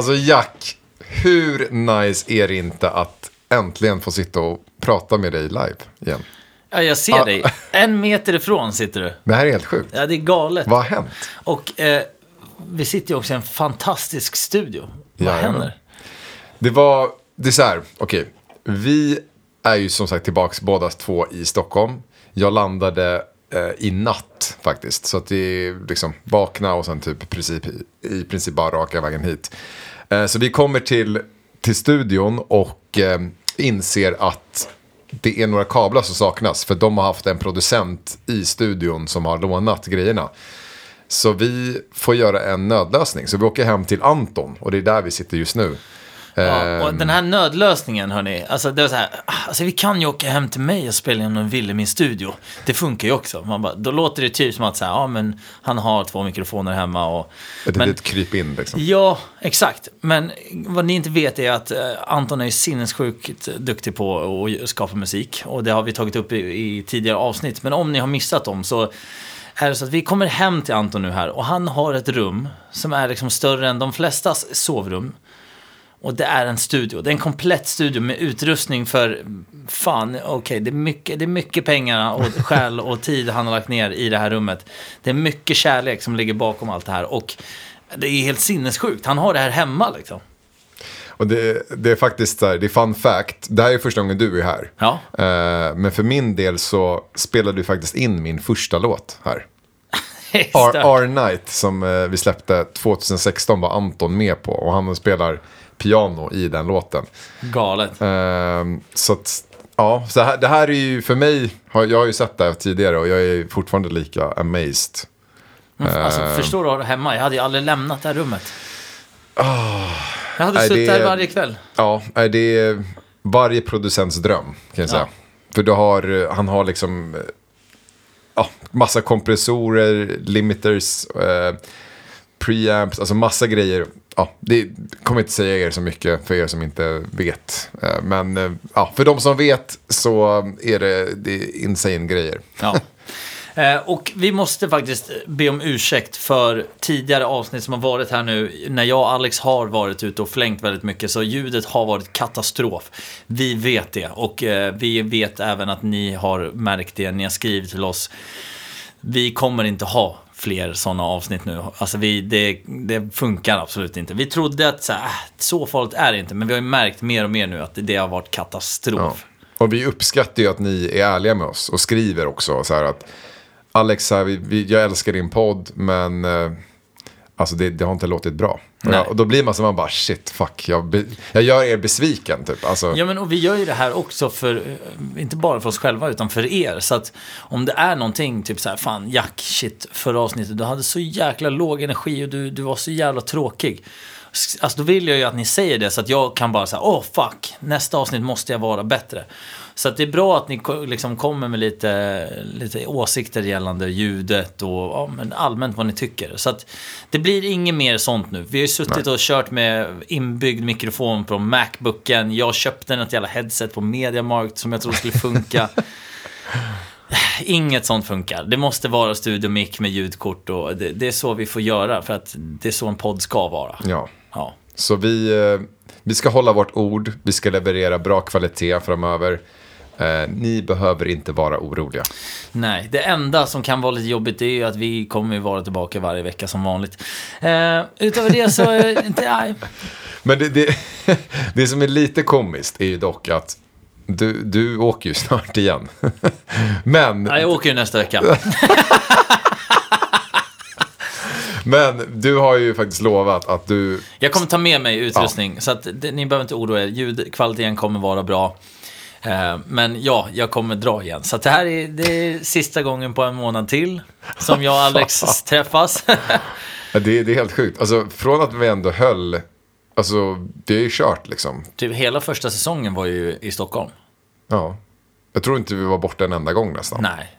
Alltså Jack, hur nice är det inte att äntligen få sitta och prata med dig live igen? Ja, jag ser dig. En meter ifrån sitter du. Det här är helt sjukt. Ja, det är galet. Vad har hänt? Och eh, vi sitter ju också i en fantastisk studio. Vad Jajamän. händer? Det var, det är så här, okej. Vi är ju som sagt tillbaks båda två i Stockholm. Jag landade eh, i natt faktiskt. Så att det är liksom vakna och sen typ i princip, i princip bara raka vägen hit. Eh, så vi kommer till, till studion och eh, inser att det är några kablar som saknas. För de har haft en producent i studion som har lånat grejerna. Så vi får göra en nödlösning. Så vi åker hem till Anton och det är där vi sitter just nu. Ja, och Ehm, den här nödlösningen, hörni. Alltså, det var så här, alltså, vi kan ju åka hem till mig och spela in en ville i min studio. Det funkar ju också. Man bara, då låter det typ som att så här, ja, men han har två mikrofoner hemma. Och, Ett men, litet kryp in liksom. Ja, exakt. Men vad ni inte vet är att eh, Anton är ju sinnessjukt duktig på att skapa musik. Och det har vi tagit upp i, i tidigare avsnitt. Men om ni har missat dem så är det så att vi kommer hem till Anton nu här. Och han har ett rum som är liksom större än de flestas sovrum. Och det är en studio. Det är en komplett studio med utrustning för, fan, okej, det, är mycket, det är mycket pengar och själ och tid han har lagt ner i det här rummet. Det är mycket kärlek som ligger bakom allt det här. Och det är helt sinnessjukt. Han har det här hemma liksom. Och det, det är faktiskt så här, det är fun fact. Det här är första gången du är här. Ja. Eh, men för min del så spelade du faktiskt in min första låt här. R Night som eh, vi släppte 2016 var Anton med på. Och han spelar piano i den låten. Galet. Eh, så att, ja, så här, det här är ju för mig, jag har ju sett det här tidigare och jag är fortfarande lika amazed. Alltså, Eh. förstår du det hemma? Jag hade ju aldrig lämnat det här rummet. jag hade Ah. suttit det- här varje kväll. Ja, det är varje producents dröm kan jag säga. För du har, han har liksom ja, massa kompressorer, limiters, eh, preamps, alltså massa grejer. Ja, det kommer inte säga er så mycket för er som inte vet. Eh, men eh, ja, för de som vet så är det, det är insane grejer. Ja. Eh, och vi måste faktiskt be om ursäkt för tidigare avsnitt som har varit här nu. När jag och Alex har varit ute och flängt väldigt mycket så ljudet har varit katastrof. Vi vet det och vi vet även att ni har märkt det. Ni har skrivit till oss. Vi kommer inte ha fler sådana avsnitt nu. Alltså vi, det, det funkar absolut inte. Vi trodde att så, här, ah, så farligt är det inte, men vi har ju märkt mer och mer nu att det, har varit katastrof. Ja. Och vi uppskattar ju att ni är ärliga med oss och skriver också så här att Alex, här, vi, vi, jag älskar din podd men eh, alltså det, det har inte låtit bra. Och, jag, och då blir man så man bara shit, fuck, jag, be, jag gör er besviken typ. Alltså, Ja, men och vi gör ju det här också för, eh, inte bara för oss själva, utan för er. Så att om det är någonting, typ så här, fan Jack, shit, förra avsnittet, du hade så jäkla låg energi och du, du var så jävla tråkig. Alltså då vill jag ju att ni säger det så att jag kan bara säga, åh fuck, nästa avsnitt måste jag vara bättre. Så att det är bra att ni liksom kommer med lite, lite åsikter gällande ljudet och ja, men allmänt vad ni tycker. Så att det blir inget mer sånt nu. Vi har ju suttit och kört med inbyggd mikrofon på Macbooken. Jag köpte något jävla headset på Mediamarkt som jag trodde skulle funka. Inget sånt funkar. Det måste vara studio mic med ljudkort och det, det är så vi får göra för att det är så en podd ska vara. ja. Ja. Så vi, eh, vi ska hålla vårt ord, vi ska leverera bra kvalitet framöver. Eh, ni behöver inte vara oroliga. Nej, det enda som kan vara lite jobbigt är ju att vi kommer ju vara tillbaka varje vecka som vanligt. Eh, utöver det så, eh, inte. Men det, det, det som är lite komiskt är ju dock att du, du åker ju snart igen. Men, Nej, jag åker ju nästa vecka. men du har ju faktiskt lovat att du... Jag kommer ta med mig utrustning, så att ni behöver inte oroa er. Ljudkvaliteten kommer vara bra. Eh, men ja, jag kommer dra igen. Så det här är, det är sista gången på en månad till som jag och Alex träffas. Det, det är helt sjukt. Alltså från att vi ändå höll... Alltså det är ju kört liksom. typ hela första säsongen var ju i Stockholm. Ja. Jag tror inte vi var borta en enda gång nästan. Nej.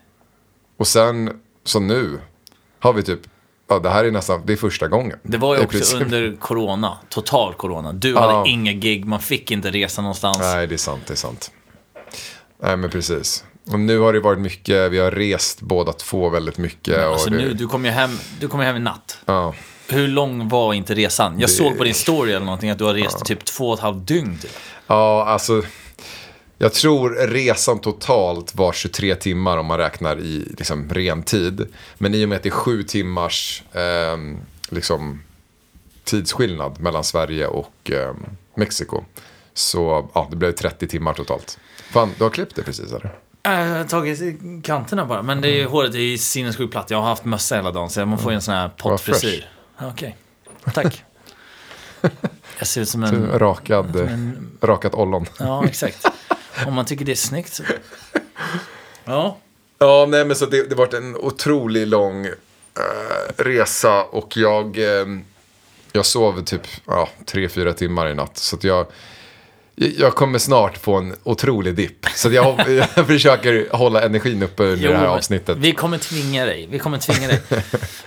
Och sen, så nu, har vi typ... Ja, det här är nästan, det är första gången. Det var ju också under corona, total corona. Du Ja. hade inga gig, man fick inte resa någonstans. Nej, det är sant, det är sant. Nej, men precis. Och nu har det varit mycket, vi har rest båda två väldigt mycket. Alltså och det, nu, du kom ju hem, du kom hem i natt. ja. hur lång var inte resan? Jag såg på din story eller någonting att du har rest typ två och ett halvt dygn. Typ. Ja, alltså. Jag tror resan totalt var 23 timmar om man räknar i liksom, ren tid. Men i och med att det är sju timmars eh, liksom, tidsskillnad mellan Sverige och eh, Mexiko. Så ja, det blev 30 timmar totalt. Fan, du har klippt det precis eller? Jag har tagit kanterna bara. Men det är, håret är sinnessjukt platt. Jag har haft mössa hela dagen så man får ju en sån här pottfrisyr. Ja, Okej, tack. Jag ser ut som en... Rakad, en- rakat ollon. Ja, exakt. Om man tycker det är snyggt så... Ja. Ja, nej men så det, det varit en otroligt lång eh, resa och jag, eh, jag sov typ ja, tre, fyra timmar i natt. Så att jag, jag kommer snart få en otrolig dipp. Så jag, jag försöker hålla energin uppe under det här avsnittet. Vi kommer tvinga dig. Vi kommer tvinga dig.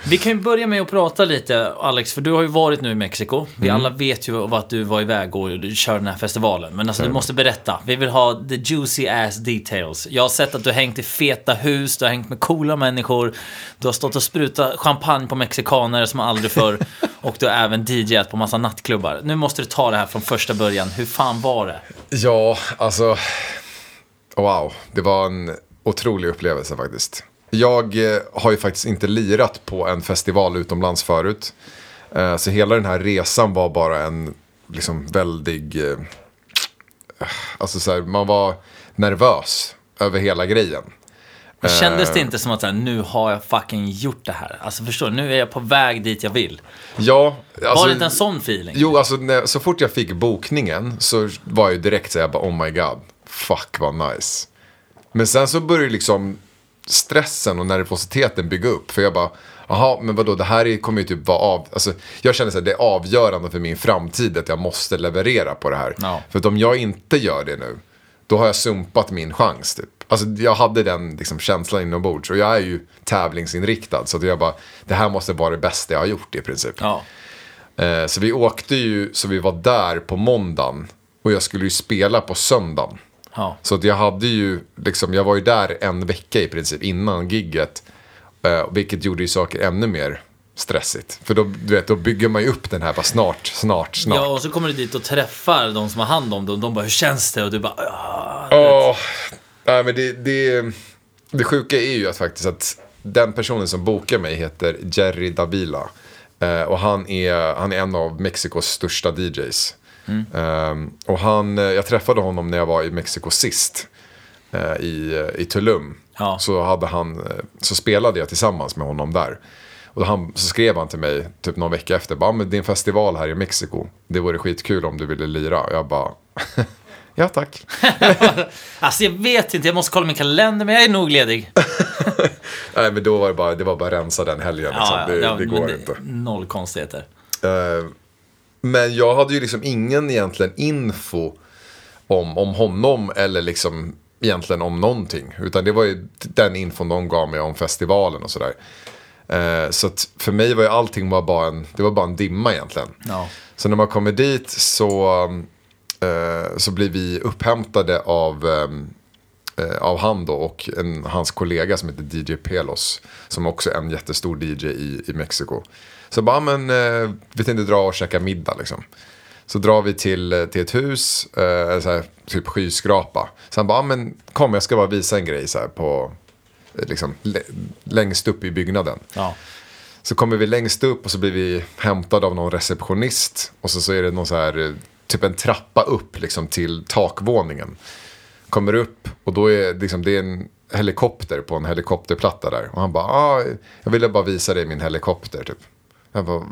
vi kan ju börja med att prata lite, Alex, för du har ju varit nu i Mexiko. Vi Mm. alla vet ju att du var iväg och du kör den här festivalen. Men alltså, du måste berätta. Vi vill ha the juicy ass details. Jag har sett att du har hängt i feta hus, du har hängt med coola människor. Du har stått och sprutat champagne på mexikaner som aldrig förr. och du har även DJat på massa nattklubbar. Nu måste du ta det här från första början. Hur fan var det? Ja, alltså. Wow, det var en otrolig upplevelse faktiskt. Jag eh, har ju faktiskt inte lirat på en festival utomlands förut. Eh, så hela den här resan var bara en liksom väldig... Eh, alltså så här, man var nervös över hela grejen. Men Kändes Eh. det inte som att så här, nu har jag fucking gjort det här? Alltså förstår du? Nu är jag på väg dit jag vill. Ja, alltså, Var det inte en sån feeling? Jo, alltså när, så fort jag fick bokningen så var jag direkt så jag bara oh my god, fuck vad nice. Men sen så började liksom stressen och nervositeten bygga upp. För jag bara, jaha, men vadå, det här är- kommer ju typ vara av... Alltså, jag känner att det är avgörande för min framtid att jag måste leverera på det här. Ja. För att om jag inte gör det nu, då har jag sumpat min chans. Typ. Alltså, jag hade den liksom, känslan inombords. Och jag är ju tävlingsinriktad. Så att jag bara, det här måste vara det bästa jag har gjort i princip. Ja. Eh, så vi åkte ju, så vi var där på måndagen. Och jag skulle ju spela på söndagen. Ja. Så att jag hade ju, liksom, jag var ju där en vecka i princip innan gigget. Eh, vilket gjorde ju saker ännu mer stressigt. För då, du vet, då bygger man ju upp den här, bara snart, snart, snart. ja, och så kommer du dit och träffar de som har hand om det och de bara, hur känns det? Och du bara, "Ah." Åh, nej, men det, det, det sjuka är ju att faktiskt att den personen som bokar mig heter Jerry Davila. Eh, och han är, han är en av Mexikos största DJs. Eh, och han, eh, jag träffade honom när jag var i Mexiko sist. Eh, i, i Tulum. Ja. Så, hade han, så spelade jag tillsammans med honom där. Och han, så skrev han till mig typ någon vecka efter. Bara, "Ah, men din festival här i Mexiko. Det vore skitkul om du ville lira. Och jag bara, ja tack. Alltså jag vet inte, jag måste kolla min kalender, men jag är nog ledig. Nej men då var det bara, det var bara rensa den helgen. Liksom. Ja, det, ja, det går inte. Noll konstigheter. Eh, men jag hade ju liksom ingen egentligen info om, om honom eller liksom egentligen om någonting. Utan det var ju den infon de gav mig om festivalen och sådär. Eh, så att för mig var ju allting var bara en, det var bara en dimma egentligen. Ja. Så när man kommer dit så, så blir vi upphämtade av, eh, eh, av han då och en, hans kollega som heter DJ Pelos. Som också är en jättestor DJ i, i Mexiko. Så bara, men eh, vi tänkte dra och käka middag liksom. Så drar vi till, eh, till ett hus, eh, så här, typ skyskrapa. Så han bara, men kom jag ska bara visa en grej så här på, eh, liksom, lä- längst upp i byggnaden. Ja. Så kommer vi längst upp och så blir vi hämtade av någon receptionist. Och så, så är det någon så här, eh, typ en trappa upp liksom till takvåningen. Kommer upp och då är liksom, det är en helikopter på en helikopterplatta där. Och han bara, ah, jag ville bara visa dig min helikopter typ. Jag bara,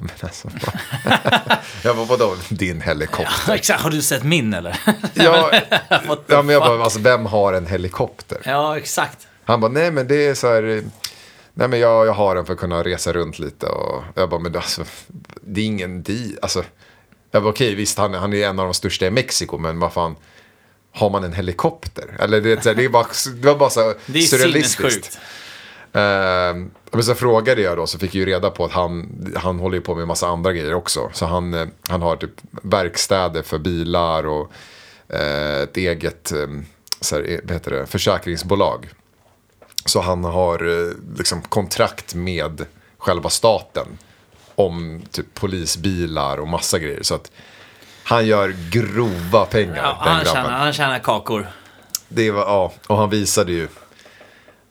men alltså, jag bara, vadå din helikopter? Exakt, har du sett min eller? Ja, ja men jag bara, alltså vem har en helikopter? Ja, exakt. Han bara, nej men det är så här, nej men jag, jag har den för att kunna resa runt lite. Och jag bara, men alltså, det är ingen di, alltså. Jag bara, okej visst han, han är en av de största i Mexiko, men vad fan. Har man en helikopter? Eller det, det, är bara, det var bara så Det är surrealistiskt. Eh, men så frågade jag då, så fick jag ju reda på att han, han håller ju på med massa andra grejer också. Så han, eh, han har typ verkstäder för bilar och eh, ett eget eh, så här, vad heter det, försäkringsbolag. Så han har eh, liksom kontrakt med själva staten om typ polisbilar och massa grejer. Så att han gör grova pengar, Ja, den han, grabben. tjänar, han tjänar kakor. Det var, ja, och han visade ju,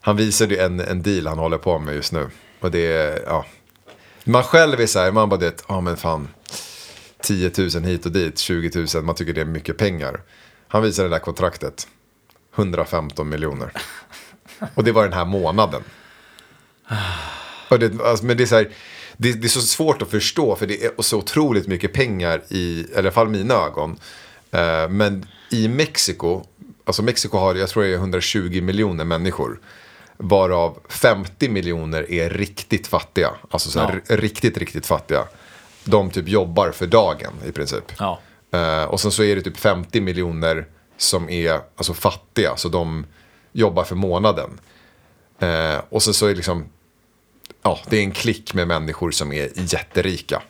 han visade ju en, en deal han håller på med just nu. Och det är, ja. Man själv är så här, man bara det, ja men fan, 10 000 hit och dit, 20 000, man tycker det är mycket pengar. Han visade det där kontraktet, 115 miljoner. Och det var den här månaden. Och det, alltså, men det är så här, det, det är så svårt att förstå för det är så otroligt mycket pengar i, i alla fall mina ögon. Eh, men i Mexiko, alltså Mexiko har, jag tror det är 120 miljoner människor. Varav 50 miljoner är riktigt fattiga. Alltså så här, riktigt, riktigt fattiga. De typ jobbar för dagen i princip. Ja. Eh, och sen så är det typ 50 miljoner som är alltså fattiga, så de jobbar för månaden. Eh, och sen så är det liksom, ja, det är en klick med människor som är jätterika.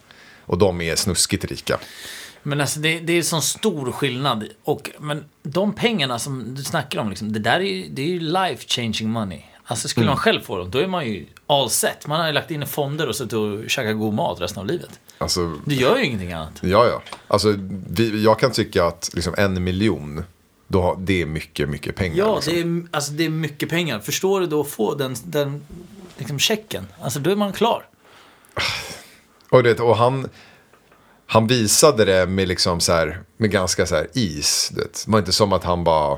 Och de är snuskigt rika. Men alltså det, det är sån stor skillnad. Och, men de pengarna som du snackar om, liksom, det där är ju, det är ju life changing money. Alltså skulle Mm. man själv få dem, då är man ju all set. Man har ju lagt in i fonder och suttit och käkat god mat resten av livet. Alltså, Du gör ju ingenting annat. ja, ja. Alltså, vi, jag kan tycka att liksom en miljon, då, det är mycket, mycket pengar. Ja, liksom. det är, alltså, det är mycket pengar. Förstår du då att få den, den liksom, checken? Alltså då är man klar. Och, det, och han, han visade det med, liksom så här, med ganska så här is. Det var inte som att han bara...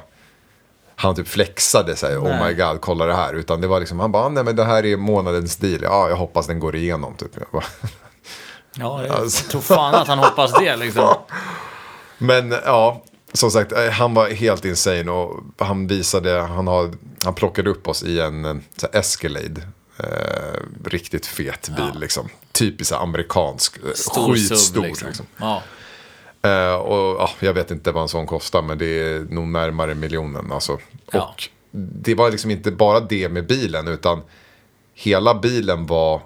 Han typ flexade sig, oh my god, kolla det här. Utan det var liksom, han bara, nej men det här är månadens deal. Ja, jag hoppas den går igenom. Typ. Jag bara, Ja, jag Alltså. tror fan att han hoppas det liksom. Men ja, som sagt, eh, han var helt insane och han visade, han, har, han plockade upp oss i en så här Escalade. Eh, riktigt fet bil liksom. Typiskt amerikansk, eh, Stor skitstor. sub Liksom. liksom. Ja. Eh, och ja, jag vet inte vad en sån kostar, men det är nog närmare miljonen. Alltså. Ja. Och det var liksom inte bara det med bilen, utan hela bilen var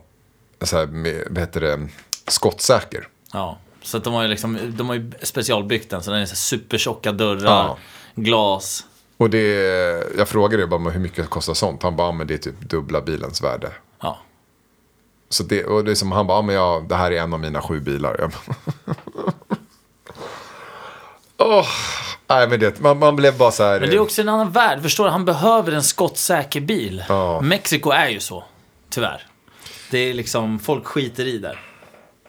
så här, med, vad heter det, skottsäker. Ja, så att de har ju liksom, de har ju specialbyggt den så den är så supertjocka dörrar, Ja. glas. Och det, jag frågade ju bara hur mycket kostar sånt. Han bara, "Ja, men det är typ dubbla bilens värde. Ja. Så det, och det är som han bara, "Ja, men jag, det här är en av mina sju bilar. Jag bara, Åh, nej men det, man, man blev bara så här. Men det är också en annan värld, förstår du? Han behöver en skottsäker bil. Ja. Mexiko är ju så, tyvärr. Det är liksom, folk skiter i där.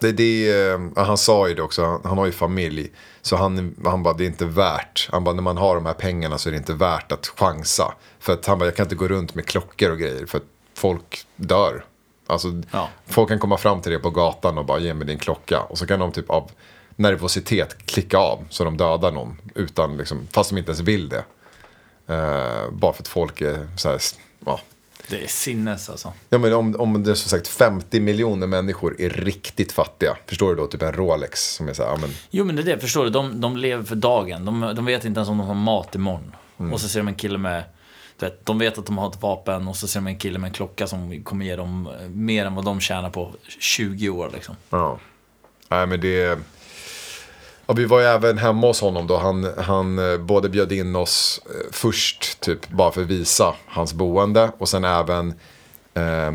Det, det, är, ja, han sa ju det också, han, han har ju familj. Så han, han bara, det är inte värt. Han bara, när man har de här pengarna så är det inte värt att chansa. För att han bara, jag kan inte gå runt med klockor och grejer. För att folk dör. Alltså, Ja. folk kan komma fram till det på gatan och bara, ge mig din klocka. Och så kan de typ av nervositet klicka av. Så de dödar någon. Utan, liksom, fast de inte ens vill det. Eh, bara för att folk är så här, ja. Det är sinnes alltså. Ja men om, om det är som sagt 50 miljoner människor är riktigt fattiga. Förstår du då? Typ en Rolex som är så här, ja men. Jo men det är det, förstår du? De, de lever för dagen. De, de vet inte ens om de har mat imorgon. Mm. Och så ser de en kille med, du vet, de vet att de har ett vapen och så ser de en kille med en klocka som kommer ge dem eh, mer än vad de tjänar på 20 år liksom. Ja. Nej men det. Ja, vi var ju även hemma hos honom då. Han, han eh, både bjöd in oss eh, först, typ bara för att visa hans boende. Och sen även eh,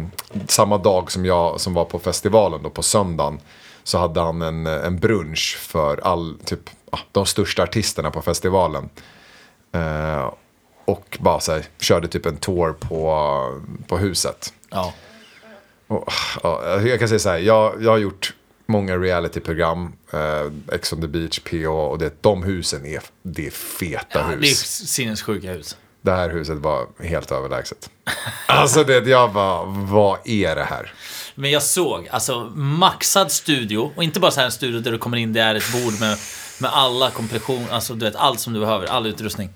samma dag som jag som var på festivalen då på söndagen. Så hade han en, en brunch för all, typ, de största artisterna på festivalen. Eh, och bara så här, körde typ en tour på, på huset. Ja. Och, ja, jag kan säga så här, jag, jag har gjort många realityprogram, eh, Ex on the beach, PH, och det, de husen är, det är feta ja det är hus. sinnessjuka hus. Det här huset var helt överlägset. alltså det, jag bara, vad är det här? Men jag såg, alltså maxad studio. Och inte bara så här en studio där du kommer in, det är ett bord med, med alla komplektion, alltså du vet allt som du behöver, all utrustning.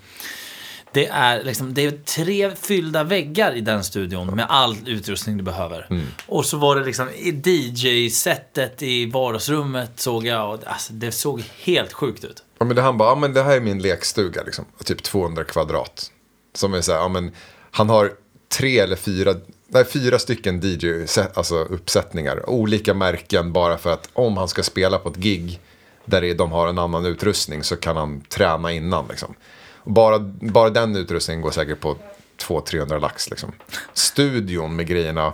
Det är, liksom, det är tre fyllda väggar i den studion med all utrustning du behöver. Och så var det liksom i DJ-sättet i vardagsrummet såg jag. Och, alltså, det såg helt sjukt ut. Ja, men det, han bara, ja, men det här är min lekstuga, liksom. typ 200 kvadrat. Som är så här, ja, men han har tre eller fyra, nej, fyra stycken DJ-uppsättningar. Alltså olika märken bara för att om han ska spela på ett gig där de har en annan utrustning så kan han träna innan. Liksom. Bara, bara den utrustningen går säkert på 200-300 lax. Liksom. Studion med grejerna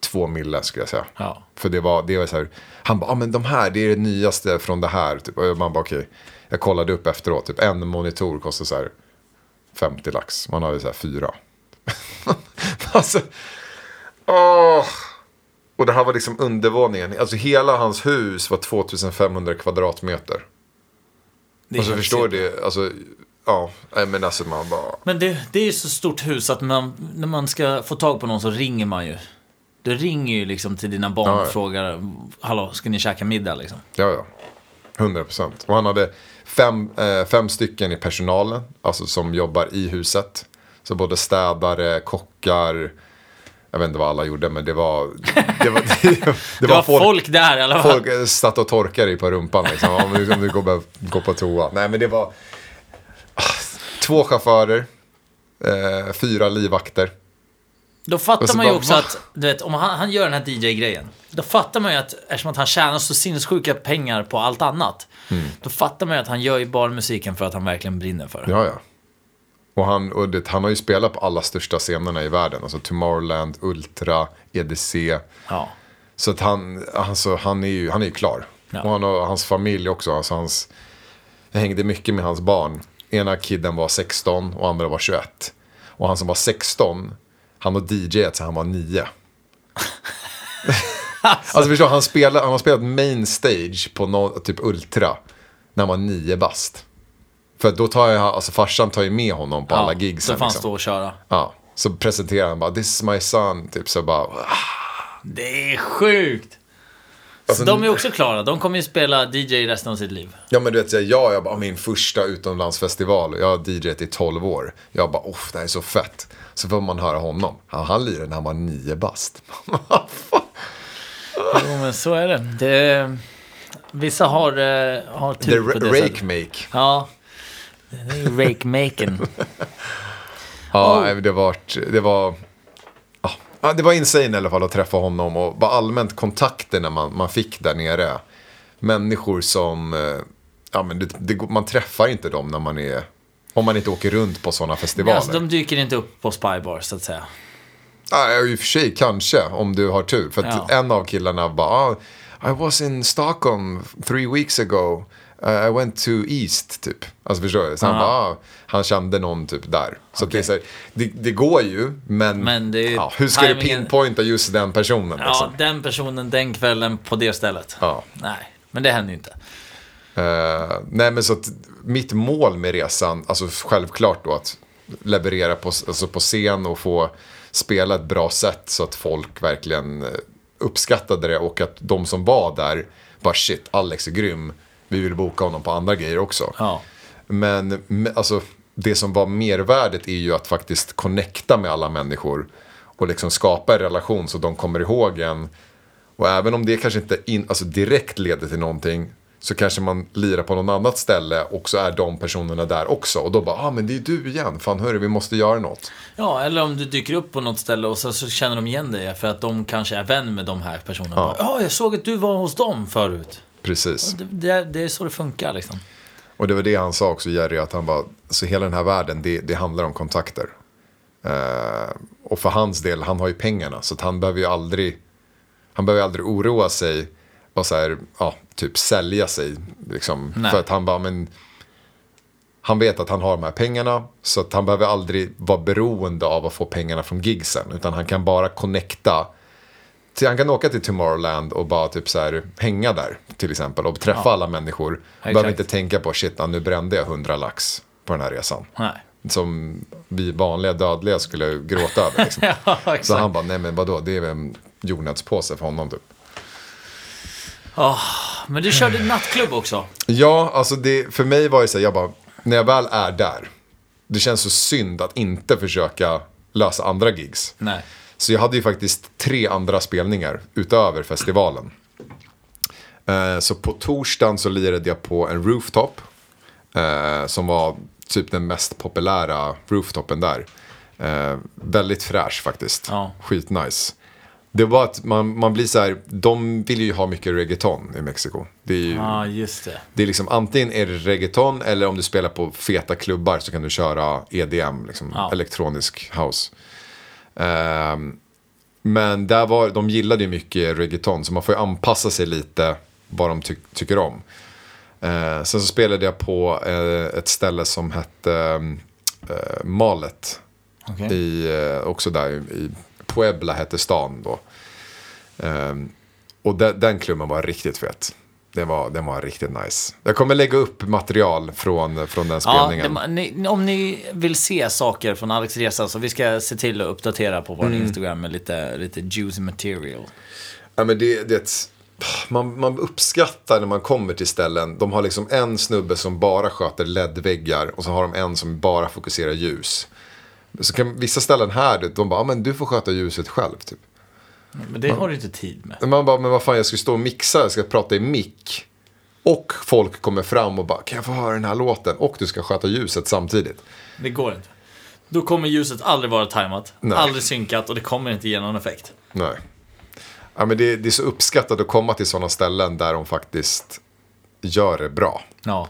två mille skulle jag säga. Ja. För det var, det var så här, han bara, ah, men de här, det är det nyaste från det här. Typ. Och man bara, okej. Jag kollade upp efteråt, typ en monitor kostar så här 50 lax. Man hade så här fyra. alltså, åh. Och det här var liksom undervåningen. Alltså hela hans hus var 2500 kvadratmeter. Det Och så helt förstår det, alltså, ja, men alltså man bara, Men det, det är ju så stort hus att man, när man ska få tag på någon så ringer man ju. Du ringer ju liksom till dina barn Ja, ja. och frågar, hallå, ska ni käka middag liksom? ja ja. 100 procent. Och han hade fem, eh, fem stycken i personalen, alltså som jobbar i huset. Så både städare, kockar, jag vet inte vad alla gjorde, men det var... Det var, det, det Det var folk, där i alla fall. Folk satt och torkade dig på rumpan liksom. Om du, om du går, går på toa. Nej men det var två chaufförer, eh, fyra livvakter. Då fattar man ju bara, också va? att, du vet, om han, han gör den här DJ-grejen. Då fattar man ju att, eftersom att han tjänar så sinnessjuka pengar på allt annat. Mm. Då fattar man ju att han gör ju bara musiken för att han verkligen brinner för det. Ja, ja. Och, han, och det, han har ju spelat på alla största scenerna i världen. Alltså Tomorrowland, Ultra, EDC. Ja. Så att han, alltså, han är ju han är ju klar. Ja. Och han och hans familj också. Alltså hans, jag hängde mycket med hans barn. Ena kidden var 16 och andra var 21. Och han som var 16, han har DJat så han var 9. alltså förstår, han, spelar, han har spelat main stage på no, typ Ultra när han var 9 bast. För då tar jag, alltså farsan tar ju med honom på alla gigs. Så får han liksom. stå och köra. Ja, så presenterar han bara, this is my son, typ så bara, Det är sjukt! Alltså, så de är också klara. De kommer ju spela DJ resten av sitt liv. Ja men du vet, jag, jag, bara, min första utomlandsfestival, jag har DJat i 12 år. Jag bara, oh, det här är så fett. Så får man höra honom. Han, han lirade när han var nio bast. Jo, men så är det. det vissa har, eh, har The tur på det sättet. rake make. Ja. Det är ju rake-maken. Ja, Oh. det var, det var, ja, det var insane i alla fall att träffa honom och bara allmänt kontakterna man, man fick där nere. Människor som, eh, ja men det, det, man träffar inte dem när man är, om man inte åker runt på sådana festivaler. alltså, de dyker inte upp på Spybar, så att säga. Ja, i och för sig kanske, om du har tur. För att Ja. en av killarna bara, ah, I was in Stockholm three weeks ago. Uh, I went to East, typ. Alltså förstår du? Så han Ja. bara, ah, han kände någon typ där. Så att det, är så här, det, det går ju, men, Men är ja, hur ska du timingen- pinpointa just den personen? Ja, Liksom? den personen, den kvällen, på det stället. Ja. Nej, men det händer ju inte. Eh, nej men så att mitt mål med resan, alltså självklart då att leverera på, alltså på scen och få spela ett bra sätt så att folk verkligen eh, uppskattade det och att de som var där bara shit, Alex är grym, vi vill boka honom på andra grejer också. Ja. Men me- alltså, det som var mervärdet är ju att faktiskt connecta med alla människor och liksom skapa en relation så de kommer ihåg en. Och även om det kanske inte in, alltså direkt leder till någonting så kanske man lirar på något annat ställe och så är de personerna där också. Och då bara, ah men det är du igen, fan hörru vi måste göra något. Ja, eller om du dyker upp på något ställe och så, så känner de igen dig för att de kanske är vän med de här personerna. Ja, ja jag såg att du var hos dem förut. Precis. Det, det, det är så det funkar liksom. Och det var det han sa också, Jerry, att han bara, så hela den här världen, det, det handlar om kontakter. Eh, och för hans del, han har ju pengarna, så han behöver ju aldrig, han behöver aldrig oroa sig och så här, ja, typ sälja sig. Liksom, Nej. för att han bara, men, han vet att han har de här pengarna, så att han behöver aldrig vara beroende av att få pengarna från gigsen, utan han kan bara connecta. Till, han kan åka till Tomorrowland och bara typ så här, hänga där till exempel och träffa Ja. alla människor. Exakt. Behöver inte tänka på shit, nu brände jag 100 lax på den här resan. Nej. Som vi vanliga dödliga skulle gråta över. Liksom. Ja, Så han bara, nej men vadå, det är väl en jordnötspåse för honom typ. Men du körde nattklubb också. Ja, alltså det, för mig var det så här, jag bara, när jag väl är där, det känns så synd att inte försöka lösa andra gigs. Nej. Så jag hade ju faktiskt tre andra spelningar utöver festivalen. Eh, Så på torsdagen så lirade jag på en rooftop. eh, Som var typ den mest populära rooftopen där. Eh, Väldigt fräsch faktiskt. Ja. Skitnice. Det var att man, man blir så här, de vill ju ha mycket reggaeton i Mexiko. Det är ju, Ja, just det. det är liksom antingen är det reggaeton eller om du spelar på feta klubbar så kan du köra EDM, liksom, Ja. elektronisk house. Ehm, Men där var, de gillade ju mycket reggaeton, så man får ju anpassa sig lite vad de ty tycker om. Eh, sen så spelade jag på eh, ett ställe som hette eh, Malet. Okej. I, eh, också där i Puebla hette stan då. Ehm, och de, den klubben var riktigt fet. Den var, den var riktigt nice. Jag kommer lägga upp material från, från den Ja, spelningen. det, ni, om ni vill se saker från Alex resa så vi ska se till att uppdatera på vår Mm. Instagram med lite, lite juicy material. Ja, men det, det, man, man uppskattar när man kommer till ställen. De har liksom en snubbe som bara sköter LED-väggar och så har de en som bara fokuserar ljus. Så kan vissa ställen här, de bara, men du får sköta ljuset själv. Typ. Men det har du inte tid med. Man bara, men vad fan, jag ska stå och mixa, jag ska prata i mick. Och folk kommer fram och bara, kan jag få höra den här låten? Och du ska sköta ljuset samtidigt. Det går inte. Då kommer ljuset aldrig vara tajmat, Nej. aldrig synkat och det kommer inte ge någon effekt. Nej. Ja, men det, det är så uppskattat att komma till sådana ställen där de faktiskt gör det bra. Ja.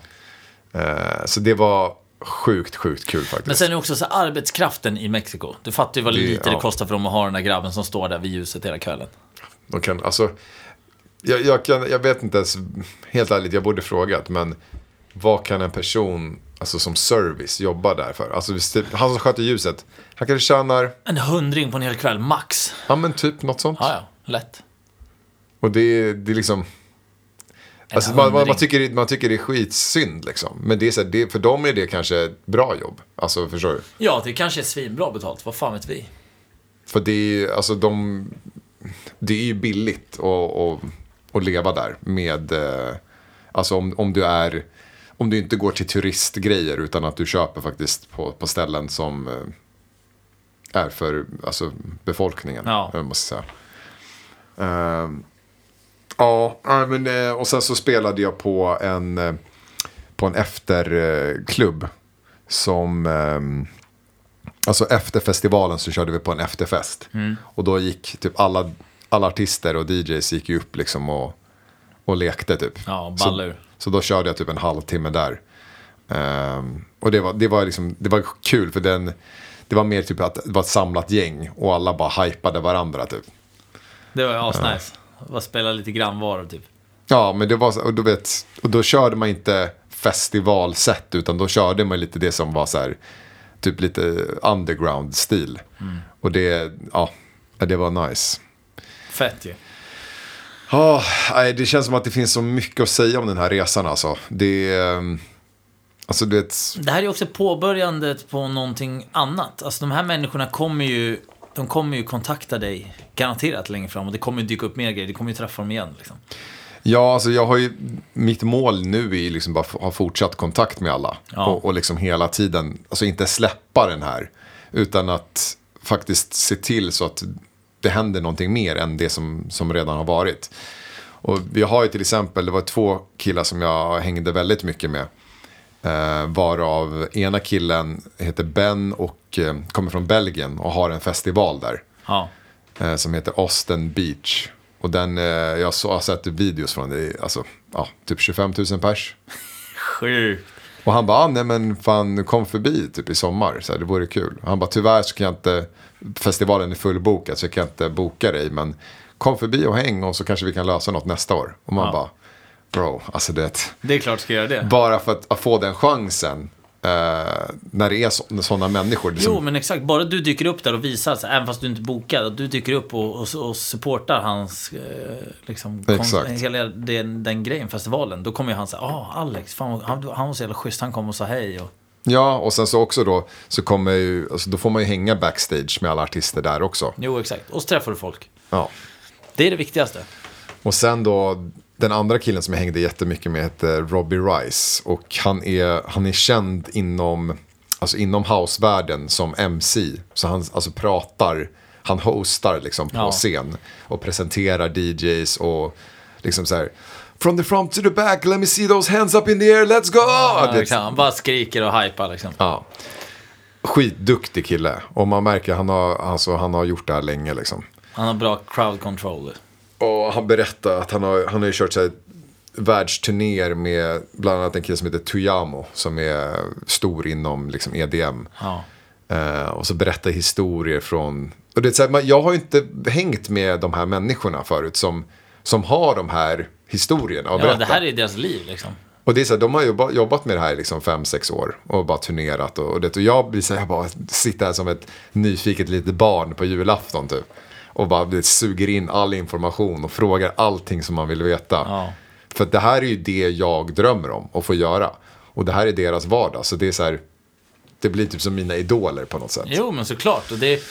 Eh, så det var sjukt, sjukt kul faktiskt. Men sen är det också så arbetskraften i Mexiko. Du fattar ju vad Det- lite det ja. kostar för dem att ha den där grabben som står där vid ljuset hela kvällen. De kan, alltså, jag, jag, kan, jag vet inte ens, helt ärligt, jag borde frågat, men vad kan en person alltså, som service jobba där för? Alltså, det- han som sköter ljuset, han kanske tjänar, En hundring på en hel kväll, max. ja men typ något sånt. Ja, ja, lätt. Och det, det är liksom, alltså, man, man, man, tycker, man tycker det är skitsynd liksom. Men det är så här, det, för dem är det kanske ett bra jobb. Alltså förstår du? Ja, det kanske är svinbra betalt, vad fan vet vi? För det är ju, alltså de, det är ju billigt att, leva där med, eh, alltså om, om du är, om du inte går till turistgrejer utan att du köper faktiskt på, på ställen som eh, är för alltså, befolkningen. Ja. Måste säga. Ehm, ja, men, eh, och sen så spelade jag på en, eh, på en efterklubb som ehm, Alltså efter festivalen så körde vi på en efterfest. Mm. Och då gick typ alla, alla artister och DJs gick ju upp liksom och, och lekte typ. Ja, så, så då körde jag typ en halvtimme där. Ehm, och det var, det, var liksom, det var kul för den, det var mer typ att det var ett samlat gäng och alla bara hypade varandra typ. Det var asnice. Bara spela lite grannvaror typ. Ja, men det var så, och du vet, och då körde man inte festivalsätt utan då körde man lite det som var så här, typ lite underground-stil. Och det, ja, det var nice. Fett ju. Ja, nej, det känns som att det finns så mycket att säga om den här resan alltså. Det ehm, alltså du vet, Det här är också påbörjandet på någonting annat. Alltså de här människorna kommer ju, de kommer ju kontakta dig garanterat längre fram och det kommer ju dyka upp mer grejer. Du kommer ju träffa dem igen liksom. ja alltså jag har ju, mitt mål nu är liksom bara att ha fortsatt kontakt med alla. Ja. Och, och liksom hela tiden, alltså inte släppa den här. Utan att faktiskt se till så att det händer någonting mer än det som, som redan har varit. Och vi har ju till exempel, det var två killar som jag hängde väldigt mycket med. Eh, varav ena killen heter Ben och eh, kommer från Belgien och har en festival där. Ja. Eh, som heter Austin Beach. Och den, eh, jag så, har sett videos från det, alltså, ja, typ 25 000 pers. Sjukt. Och han bara, ah, nej men fan kom förbi typ i sommar, så här, det vore kul. Han bara, tyvärr så kan jag inte, festivalen är fullbokad så jag kan inte boka dig. Men kom förbi och häng och så kanske vi kan lösa något nästa år. Och man Ja. bara, bro, alltså det, Det är klart ska göra det. bara för att, att få den chansen. Eh, när det är sådana människor. är Jo, men exakt. Bara du dyker upp där och visar, så, även fast du inte att du dyker upp och, och, och supportar hans, eh, liksom, Exakt. hela den, den grejen, festivalen. Då kommer ju han säga, ah Alex, fan, han, han var så jävla schysst, han kom och sa hej. Och, Ja, och sen så också då, så kommer ju, alltså, då får man ju hänga backstage med alla artister där också. jo, exakt. Och så träffar du folk. Ja. Det är det viktigaste. Och sen då, den andra killen som jag hängde jättemycket med heter Robbie Rice. Och han är, han är känd inom, alltså inom housevärlden som MC. Så han alltså pratar, han hostar liksom på Ja. scen. Och presenterar DJs och liksom så här. From the front to the back, let me see those hands up in the air, let's go! Ja, exakt. Han bara skriker och hypar liksom. Ja. Skitduktig kille. Och man märker att han har, alltså, han har gjort det här länge liksom. Han har bra crowd control. Och han berättar att han har, han har ju kört så här, världsturnéer med bland annat en kille som heter Tuyamo. Som är stor inom liksom, EDM. Ja. Eh, och så berättar historier från och det är så här, jag har ju inte hängt med de här människorna förut som, som har de här historierna att Ja, berätta. det här är deras liv liksom. Och det är så här, de har jobbat, jobbat med det här i liksom fem, sex år och bara turnerat. Och, och, det, och jag blir så här, jag bara sitter här som ett nyfiket litet barn på julafton typ. Och bara det suger in all information och frågar allting som man vill veta. Ja. För det här är ju det jag drömmer om att få göra. Och det här är deras vardag. Så det är så här, det blir typ som mina idoler på något sätt. Jo, men såklart. Och, det,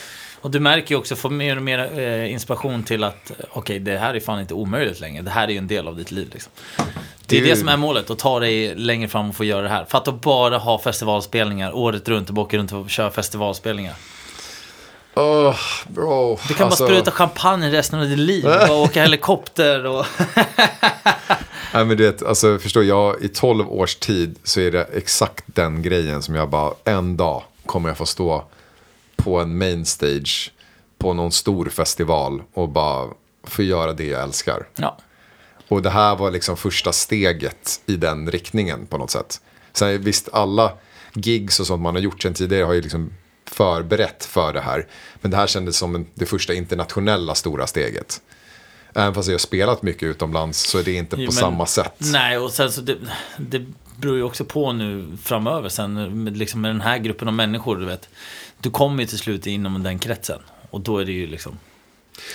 och du märker ju också, får mer och mer eh, inspiration till att, eh, okej, det här är fan inte omöjligt längre. Det här är ju en del av ditt liv liksom. Det är Det som är målet, att ta dig längre fram och få göra det här. För att bara ha festivalspelningar året runt och åka runt och köra festivalspelningar. Åh, bro. Du kan Alltså- bara spruta champagne resten av ditt liv. Bara åka helikopter och... Nej men du vet, alltså förstår jag, i 12 års tid så är det exakt den grejen som jag bara, en dag kommer jag få stå på en main stage på någon stor festival och bara få göra det jag älskar. Ja. Och det här var liksom första steget i den riktningen på något sätt. Sen visst, alla gigs och sånt man har gjort sen tidigare har ju liksom förberett för det här. Men det här kändes som det första internationella stora steget. Även fast jag har spelat mycket utomlands så är det inte på Jo, men- samma sätt. Nej, och sen så det, det beror ju också på nu framöver sen med, liksom med den här gruppen av människor, du vet. Du kommer ju till slut inom den kretsen. Och då är det ju liksom,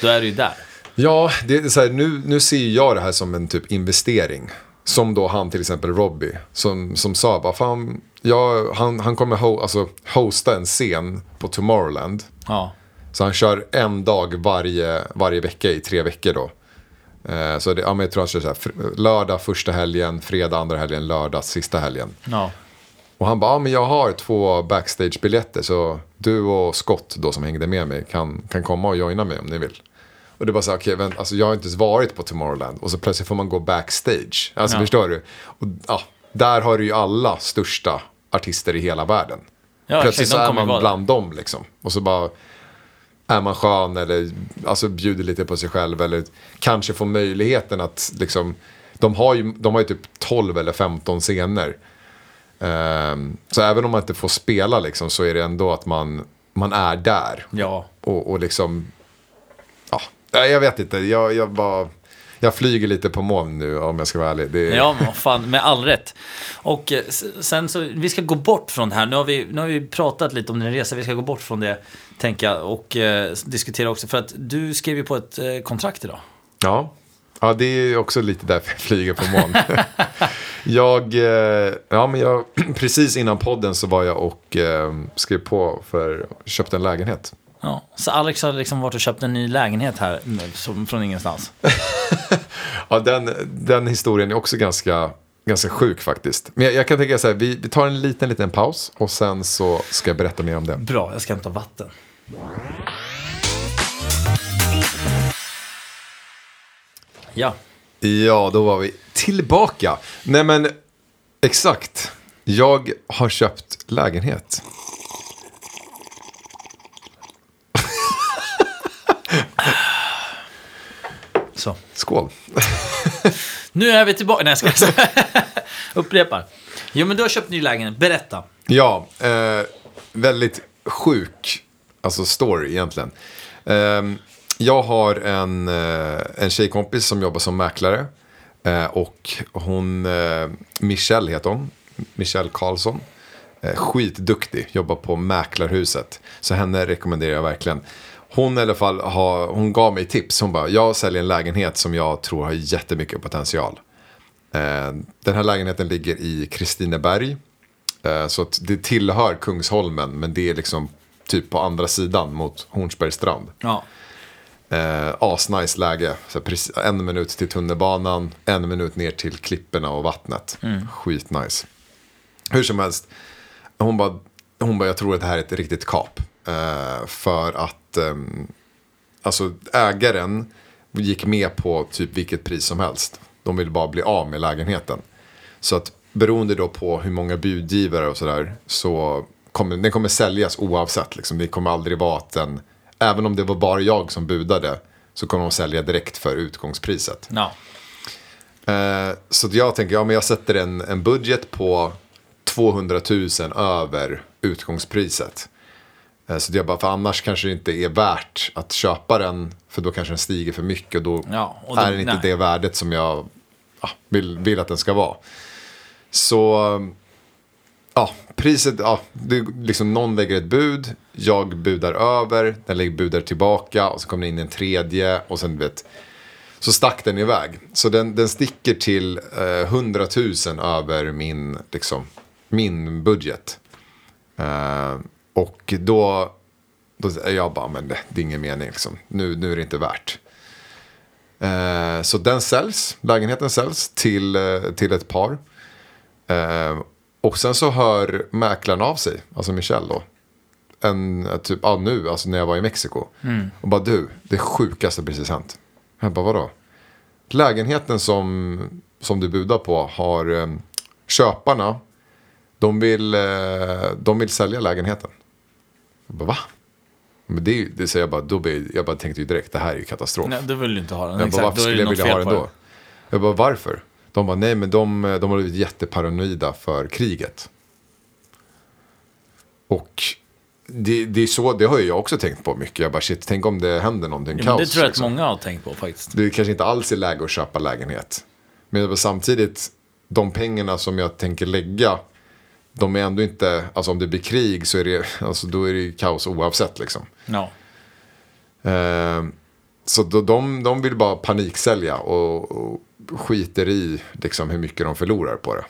då är du ju där. Ja, det är så här, nu, nu ser jag det här som en typ investering. Som då han till exempel Robbie. Som, som sa bara, fan, jag, han, han kommer ho, alltså, hosta en scen på Tomorrowland. Ja, Så han kör en dag varje, varje vecka i tre veckor då. Eh, så det, ja, men jag tror han kör så här, lördag första helgen, fredag andra helgen, lördag sista helgen. ja, Och han bara, ja, men jag har två backstagebiljetter så du och Scott då som hängde med mig kan, kan komma och joina mig om ni vill. Och det var så här, okej, vänta, alltså jag har inte ens varit på Tomorrowland och så plötsligt får man gå backstage. Alltså Ja. förstår du? Och, ja, där har du ju alla största artister i hela världen. ja Plötsligt exakt, så är man bland dem liksom. Och så bara är man skön eller alltså bjuder lite på sig själv. Eller kanske får möjligheten att liksom. De har ju, de har ju typ 12 eller 15 scener. Ehm, så även om man inte får spela liksom så är det ändå att man, man är där. Ja, Och, och liksom, ja, jag vet inte. Jag, jag bara, jag flyger lite på moln nu om jag ska vara ärlig. Det, Ja, men fan, med all rätt. Och eh, sen så, vi ska gå bort från det här. Nu har vi, nu har vi pratat lite om din resa, vi ska gå bort från det, tänker jag. Och eh, diskutera också, för att du skrev ju på ett eh, kontrakt idag. Ja. ja, det är också lite därför jag flyger på moln. jag, eh, ja men jag, precis innan podden så var jag och eh, skrev på för, köpte en lägenhet. Ja, så Alex har liksom varit och köpt en ny lägenhet här, mm, som, från ingenstans. Ja, den, den historien är också ganska, ganska sjuk faktiskt. Men jag, jag kan tänka så här, vi, vi tar en liten, liten paus och sen så ska jag berätta mer om det. Bra, jag ska hämta vatten. Ja, Ja, då var vi tillbaka. Nej men, exakt. Jag har köpt lägenhet. Så. Skål. Nu är vi tillbaka. Nej, jag ska. Upprepar. Jo, men du har köpt ny lägenhet. Berätta. Ja, eh, väldigt sjuk alltså story egentligen. Eh, jag har en, eh, en tjejkompis som jobbar som mäklare. Eh, och hon, eh, Michelle heter hon, Michelle Karlsson. Eh, skitduktig, jobbar på Mäklarhuset. Så henne rekommenderar jag verkligen. Hon i alla fall har, hon gav mig tips. Hon bara, jag säljer en lägenhet som jag tror har jättemycket potential. Eh, den här lägenheten ligger i Kristineberg. Eh, Så det tillhör Kungsholmen men det är liksom typ på andra sidan mot Hornsbergsstrand. Ja. Eh, asnice läge. Så precis, en minut till tunnelbanan, en minut ner till klipporna och vattnet. Skitnice. Hur som helst, hon bara, hon bara, jag tror att det här är ett riktigt kap. Eh, för att ehm, alltså ägaren gick med på typ vilket pris som helst. De ville bara bli av med lägenheten. Så att beroende då på hur många budgivare och sådär så kommer den kommer säljas oavsett. Liksom. Det kommer aldrig vara att den, även om det var bara jag som budade så kommer de sälja direkt för utgångspriset. Ja. Eh, så att jag tänker, ja men jag sätter en, en budget på 200 000 över utgångspriset. Eh, Så jag bara, för annars kanske det inte är värt att köpa den. För då kanske den stiger för mycket och då Ja, och då- är den inte nej. det värdet som jag ja, vill, vill att den ska vara. Så ja, priset, ja, det, liksom någon lägger ett bud, jag budar över, den lägger budar tillbaka och så kommer det in en tredje och sen vet, så stack den iväg. Så den, den sticker till eh, 100 000 över min, liksom, min budget. Eh, och då, då jag bara, men det, det är ingen mening liksom. Nu, nu är det inte värt. Eh, så den säljs, lägenheten säljs till, eh, till ett par. Eh, och sen så hör mäklaren av sig, alltså Michelle då. En, eh, typ, ja nu, alltså när jag var i Mexiko. Och bara du, det sjukaste precis hänt. Jag bara vadå? Lägenheten som, som du budar på har eh, köparna, de vill, eh, de vill sälja lägenheten. Jag bara va? Men det, är det säger jag bara, då blir, jag bara tänkte ju direkt, det här är ju katastrof. Nej, då vill du inte ha den. Jag bara, varför skulle jag vilja ha den då? Jag bara, varför? De bara, nej men de, de har blivit jätteparanoida för kriget. Och det, det är så, det har jag också tänkt på mycket. Jag bara, shit, tänk om det händer någonting Ja, kaos. det tror jag liksom. att många har tänkt på faktiskt. Det är kanske inte alls är läge att köpa lägenhet. Men jag bara, samtidigt, de pengarna som jag tänker lägga, de är ändå inte, alltså om det blir krig så är det, alltså då är det kaos oavsett liksom. Ja. Eh, så då, de, de vill bara paniksälja och, och skiter i liksom, hur mycket de förlorar på det.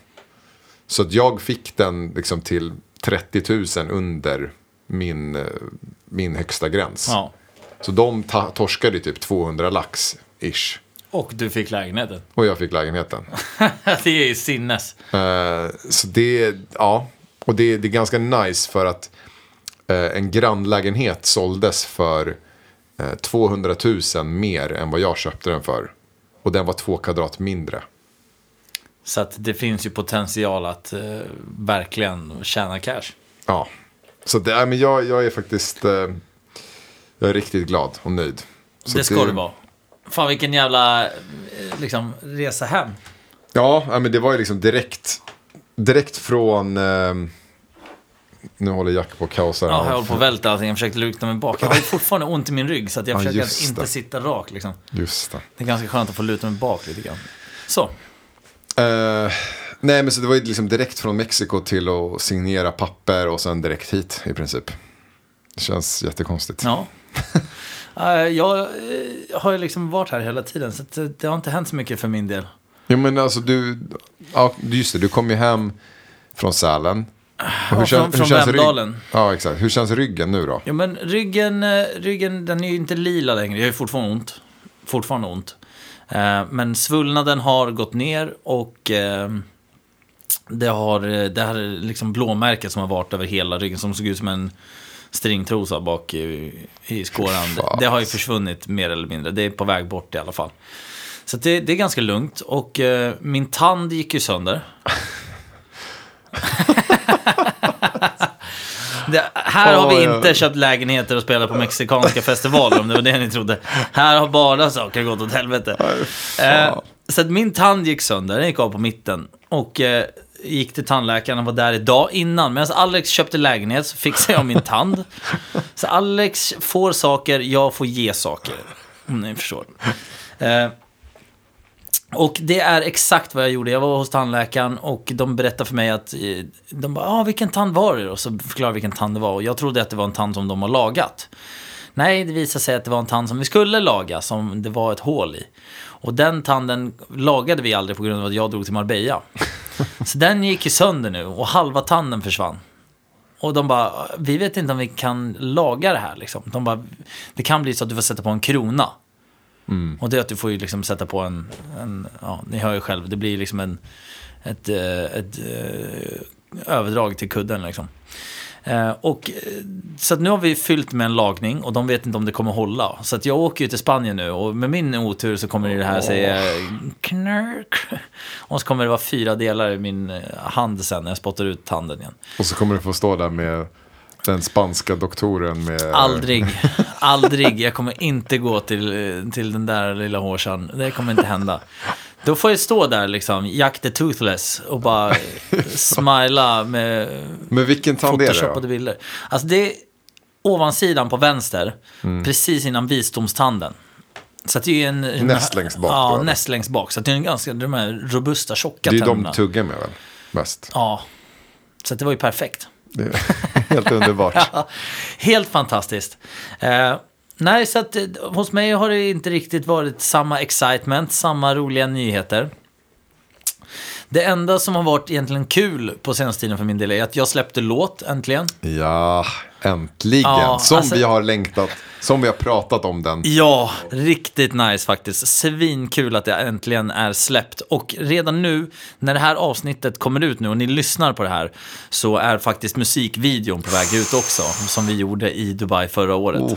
Så jag fick den liksom, till 30 000 under min, eh, min högsta gräns. ja. Så de ta- torskade typ 200 lax ish. Och du fick lägenheten. Och jag fick lägenheten. det är ju sinnes. Eh, så det, ja. Och det, det är ganska nice för att eh, en grannlägenhet såldes för eh, 200 000 mer än vad jag köpte den för. Och den var två kvadrat mindre. Så att det finns ju potential att eh, verkligen tjäna cash. Ja. Så det, men jag, jag är faktiskt jag är riktigt glad och nöjd. Så det ska du vara. Fan vilken jävla eh, liksom, resa hem. Ja, men det var ju liksom direkt, direkt från... Eh, nu håller Jack på att kaosa. Ja, jag håller på att välta allting. Jag försökte luta mig bak. Jag har fortfarande ont i min rygg så att jag Ja, försöker att inte sitta rak. Liksom. Just det. Det är ganska skönt att få luta mig bak lite grann. Så. Eh, nej, men så det var ju liksom direkt från Mexiko till att signera papper och sen direkt hit i princip. Det känns jättekonstigt. Ja. Eh, jag eh, har ju liksom varit här hela tiden så det, det har inte hänt så mycket för min del. Jo, men alltså du, ja, just det, du kom ju hem från Sälen. Och Ja, från- från Vemdalen. Ja, exakt. Hur känns ryggen nu då? Ja, men ryggen, eh, ryggen den är ju inte lila längre. Jag har ju fortfarande ont. Fortfarande ont. Men svullnaden har gått ner och det har det här liksom blåmärket som har varit över hela ryggen som såg ut som en stringtrosa bak i, i skåran. Det, det har ju försvunnit mer eller mindre. Det är på väg bort i alla fall. Så det, det är ganska lugnt och eh, min tand gick ju sönder. Det, här har vi inte köpt lägenheter och spelat på mexikanska festivaler om det var det ni trodde. Här har bara saker gått åt helvete. Eh, så att min tand gick sönder, den gick av på mitten. Och eh, gick till tandläkaren och var där idag innan. Medan Alex köpte lägenhet så fixade jag min tand. Så Alex får saker, jag får ge saker. Om ni förstår. Eh, och det är exakt vad jag gjorde. Jag var hos tandläkaren och de berättade för mig att... eh, De bara, ah, vilken tand var det? Och så förklarade vilken tand det var. Och jag trodde att det var en tand som de har lagat. Nej, det visade sig att det var en tand som vi skulle laga, som det var ett hål i. Och den tanden lagade vi aldrig på grund av att jag drog till Marbella. Så den gick ju sönder nu och halva tanden försvann. Och de bara, vi vet inte om vi kan laga det här liksom. De bara, det kan bli så att du får sätta på en krona. Och det är att du får ju liksom sätta på en, en ja, ni hör ju själv, det blir liksom en, ett, eh, ett, eh, överdrag till kudden liksom. Eh, Och, eh, så nu har vi fyllt med en lagning och de vet inte om det kommer hålla. Så att jag åker ju till Spanien nu och med min otur så kommer det här säga knark. Och så kommer det vara fyra delar i min eh, hand sen när jag spottar ut tanden igen. Och så kommer du få stå där med den spanska doktoren med... Aldrig, aldrig. Jag kommer inte gå till, till den där lilla hårsan. Det kommer inte hända. Då får jag stå där liksom, Jack the Toothless och bara smila med Men vilken tand är det bilder. Alltså det är ovansidan på vänster, Mm. precis innan visdomstanden. Så det är en... en Näst längst bak Ja, näst längst bak. Så det är en ganska, de här robusta, tjocka Det är ju de tänderna. tuggar med väl? Mest. Ja, så det var ju perfekt. Helt underbart. Ja, Helt fantastiskt. Eh, nej, så att eh, hos mig har det inte riktigt varit samma excitement, samma roliga nyheter. Det enda som har varit egentligen kul på senaste tiden för min del är att jag släppte låt äntligen. Ja, äntligen. Ja, som alltså- vi har längtat. Som vi har pratat om den. Ja, riktigt nice faktiskt. Svinkul att det äntligen är släppt. Och redan nu, när det här avsnittet kommer ut nu och ni lyssnar på det här, så är faktiskt musikvideon på väg ut också, som vi gjorde i Dubai förra året. Ja,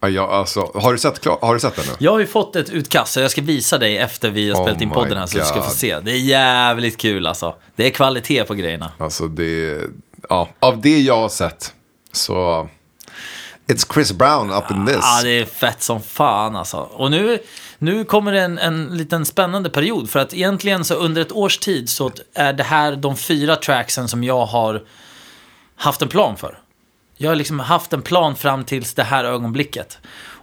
ja, alltså, har, du sett, har du sett den nu? Jag har ju fått ett utkast, så jag ska visa dig efter vi har Oh spelat in podden här, så du ska få God. se. Det är jävligt kul alltså. Det är kvalitet på grejerna. Alltså det, ja, av det jag har sett så, it's Chris Brown up in this. Ja, det är fett som fan alltså. Och nu, nu kommer det en, en liten spännande period. För att egentligen så under ett års tid så är det här de fyra tracksen som jag har haft en plan för. Jag har liksom haft en plan fram tills det här ögonblicket.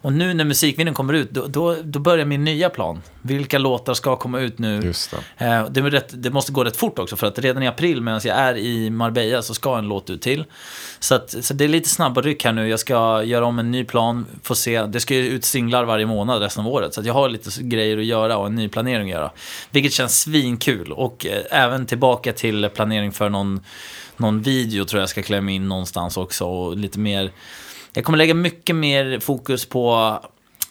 Och nu när musikvideon kommer ut, då, då, då börjar min nya plan. Vilka låtar ska komma ut nu? Just det. Eh, det, rätt, det måste gå rätt fort också, för att redan i april medan jag är i Marbella så ska en låt ut till. Så, att, så det är lite snabba ryck här nu. Jag ska göra om en ny plan, få se. Det ska ju ut singlar varje månad resten av året. Så jag har lite grejer att göra och en ny planering att göra. Vilket känns svinkul. Och eh, även tillbaka till planering för någon, någon video tror jag ska klämma in någonstans också. Och lite mer... Jag kommer lägga mycket mer fokus på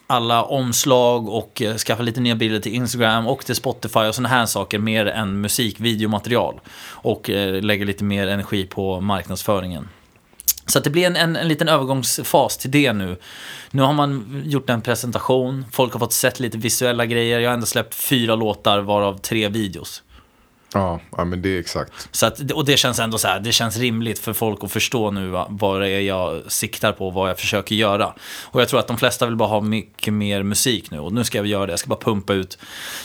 alla omslag och eh, skaffa lite nya bilder till Instagram och till Spotify och sådana här saker mer än musikvideomaterial. Och eh, lägga lite mer energi på marknadsföringen. Så att det blir en, en, en liten övergångsfas till det nu. Nu har man gjort en presentation, folk har fått sett lite visuella grejer. Jag har ändå släppt fyra låtar varav tre videos. Ja, ja, men det är exakt. Så att, och det känns ändå så här, det känns rimligt för folk att förstå nu va, vad det är jag siktar på, vad jag försöker göra. Och jag tror att de flesta vill bara ha mycket mer musik nu och nu ska jag göra det, jag ska bara pumpa ut.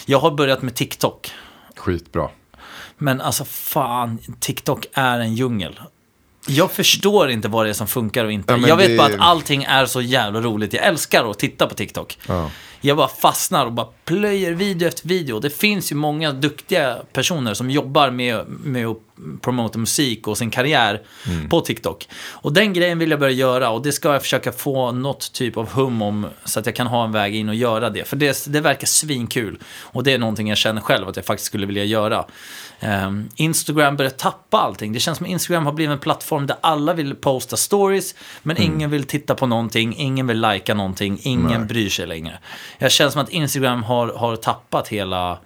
Jag har börjat med TikTok, Skitbra. men alltså fan, TikTok är en djungel. Jag förstår inte vad det är som funkar och inte. Ja, jag vet det- bara att allting är så jävla roligt. Jag älskar att titta på TikTok. Ja. Jag bara fastnar och bara plöjer video efter video. Det finns ju många duktiga personer som jobbar med, med att promota musik och sin karriär Mm. på TikTok. Och den grejen vill jag börja göra och det ska jag försöka få något typ av hum om så att jag kan ha en väg in och göra det. För det, det verkar svinkul och det är någonting jag känner själv att jag faktiskt skulle vilja göra. Ehm, Instagram börjar tappa allting. Det känns som att Instagram har blivit en plattform där alla vill posta stories men Mm. ingen vill titta på någonting, ingen vill lajka någonting, ingen bryr sig längre. Jag känner som att Instagram har, har tappat hela,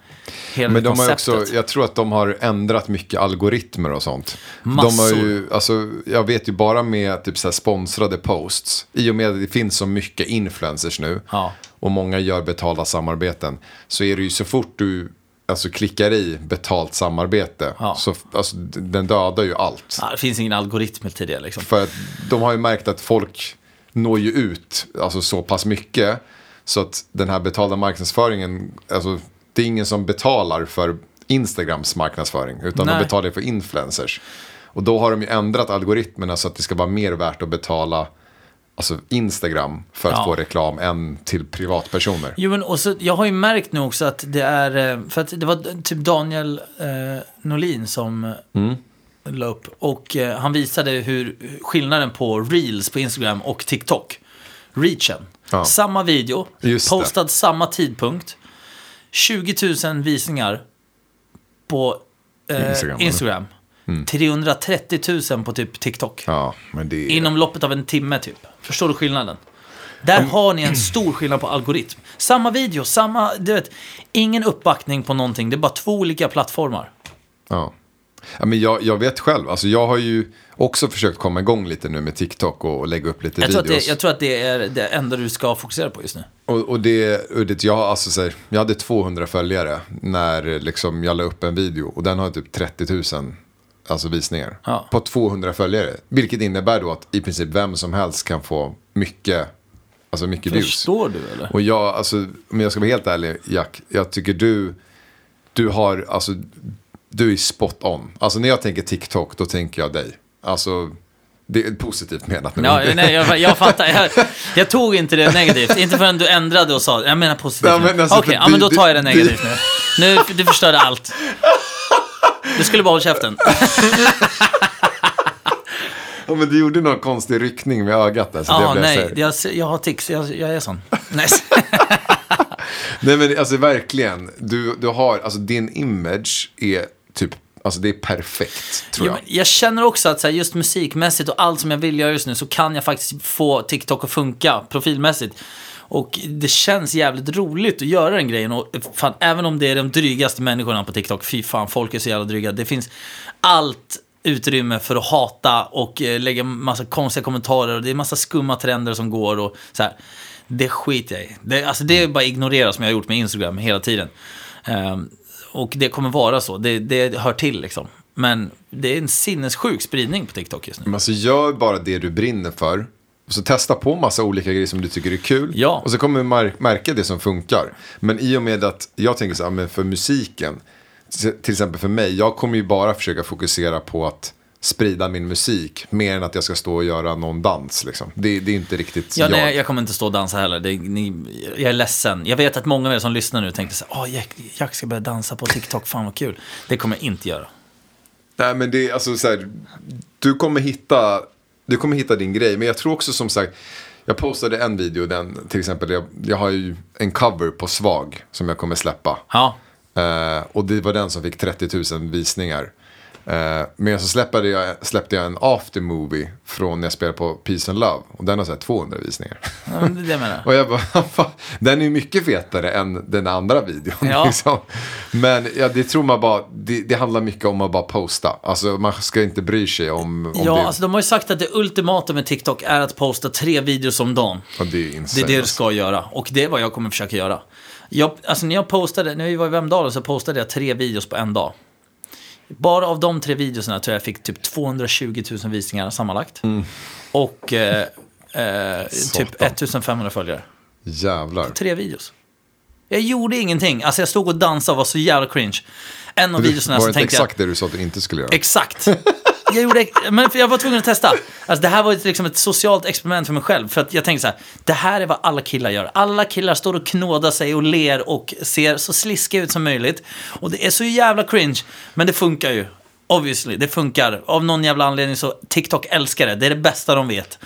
hela Men de har konceptet. också, jag tror att de har ändrat mycket algoritmer och sånt. De Massor. har ju, alltså, jag vet ju bara med typ så sponsrade posts, i och med att det finns så mycket influencers nu, Ja. och många gör betalda samarbeten, så är det ju så fort du alltså, klickar i betalt samarbete, Ja. så alltså, den dödar ju allt. Ja, det finns ingen algoritm till det liksom. För att de har ju märkt att folk når ju ut alltså, så pass mycket. Så att den här betalda marknadsföringen, alltså, det är ingen som betalar för Instagrams marknadsföring. Utan Nej. de betalar för influencers. Och då har de ju ändrat algoritmerna så att det ska vara mer värt att betala alltså Instagram för att Ja. få reklam än till privatpersoner. Jo, men och så, jag har ju märkt nu också att det är, eh, för att det var typ Daniel eh, Norlin som mm. la upp. Och eh, han visade hur skillnaden på Reels på Instagram och TikTok. Reachen. Ja. Samma video, Just det. postad samma tidpunkt. 20 000 visningar på eh, Instagram, Instagram. eller? 330 000 på typ TikTok. Ja, det. Inom loppet av en timme typ. Förstår du skillnaden? Där har ni en stor skillnad på algoritm. Samma video, samma, du vet, ingen uppbackning på någonting. Det är bara två olika plattformar. Ja. Ja men jag, jag vet själv, alltså jag har ju också försökt komma igång lite nu med TikTok och, och lägga upp lite Jag tror, att videos. det, jag tror att det är det enda du ska fokusera på just nu. Och, och det, och det jag, alltså, så här, jag hade 200 följare när liksom, jag la upp en video och den har typ 30 000 alltså, visningar. Ja. På 200 följare. Vilket innebär då att i princip vem som helst kan få mycket, alltså mycket views. Förstår du eller? Och jag, alltså, om jag ska vara helt ärlig Jack, jag tycker du, du har, alltså, du är spot on. Alltså när jag tänker TikTok, då tänker jag dig. Alltså, Det är positivt menat. Ja, nej, jag, jag fattar. Jag, jag tog inte det negativt. Inte förrän du ändrade och sa, jag menar positivt. Ja, nu. men alltså, Okej, ja, det- men då tar jag det negativt nu. Nu, du förstörde allt. Du skulle bara hålla käften. Ja, men du gjorde någon konstig ryckning med ögat där. Så Ja, det nej, jag, jag har tics, jag, jag är sån. Nej. Nej men alltså verkligen, du, du har, alltså din image är typ, alltså det är perfekt tror Ja, jag. men jag känner också att så här, just musikmässigt och allt som jag vill göra just nu så kan jag faktiskt få TikTok att funka profilmässigt. Och det känns jävligt roligt att göra den grejen. Och fan, även om det är de drygaste människorna på TikTok, fy fan, folk är så jävla dryga. Det finns allt utrymme för att hata och eh, lägga massa konstiga kommentarer. Och det är massa skumma trender som går och så här. Det skiter jag i. Det, alltså, det är bara ignorera som jag har gjort med Instagram hela tiden. Ehm, och det kommer vara så. Det, det hör till liksom. Men det är en sinnessjuk spridning på TikTok just nu. Men alltså gör bara det du brinner för. Och så testa på massa olika grejer som du tycker är kul. Ja. Och så kommer du märka det som funkar. Men i och med att jag tänker så här, men för musiken. Till exempel för mig, jag kommer ju bara försöka fokusera på att sprida min musik. Mer än att jag ska stå och göra någon dans liksom. Det, det är inte riktigt Ja, jag. nej, jag kommer inte stå och dansa heller. Det, ni, jag är ledsen. Jag vet att många av er som lyssnar nu tänkte så här, åh, Jack, Jack ska börja dansa på TikTok, fan vad kul. Det kommer jag inte göra. Nej men det är alltså så här, du kommer hitta, du kommer hitta din grej. Men jag tror också som sagt, jag postade en video, den, till exempel, jag, jag har ju en cover på Svag som jag kommer släppa. Ja, Eh, och det var den som fick 30 000 visningar. Eh, men så släppte jag, släppte jag en aftermovie från när jag spelade på Peace and Love. Och den har så här 200 visningar. ja, det det jag menar. Och jag bara, "Fan, den är ju mycket fetare än den andra videon. Ja. Liksom. Men ja, det tror man bara, det, det handlar mycket om att bara posta. Alltså man ska inte bry sig om, om Ja, det. alltså de har ju sagt att det ultimata med TikTok är att posta tre videos om dagen. och det är Det insane. är det du alltså. ska göra. Och det är vad jag kommer försöka göra. Jag, alltså när jag postade, när vi var i Vemdalen så postade jag tre videos på en dag. Bara av de tre videorna tror jag jag fick typ 220 000 visningar sammanlagt. Och eh, eh, typ Satan. 1500 följare. Jävlar. Tre videos. Jag gjorde ingenting. Alltså jag stod och dansade och var så jävla cringe. En av videorna Var så det inte tänkte jag... exakt det du sa att du inte skulle göra? Exakt. Jag, gjorde, men jag var tvungen att testa. Alltså det här var ett, liksom ett socialt experiment för mig själv. För att jag tänkte så här, det här är vad alla killar gör. Alla killar står och knådar sig och ler och ser så sliskiga ut som möjligt. Och det är så jävla cringe. Men det funkar ju. Obviously, det funkar. Av någon jävla anledning så TikTok älskar det. Det är det bästa de vet.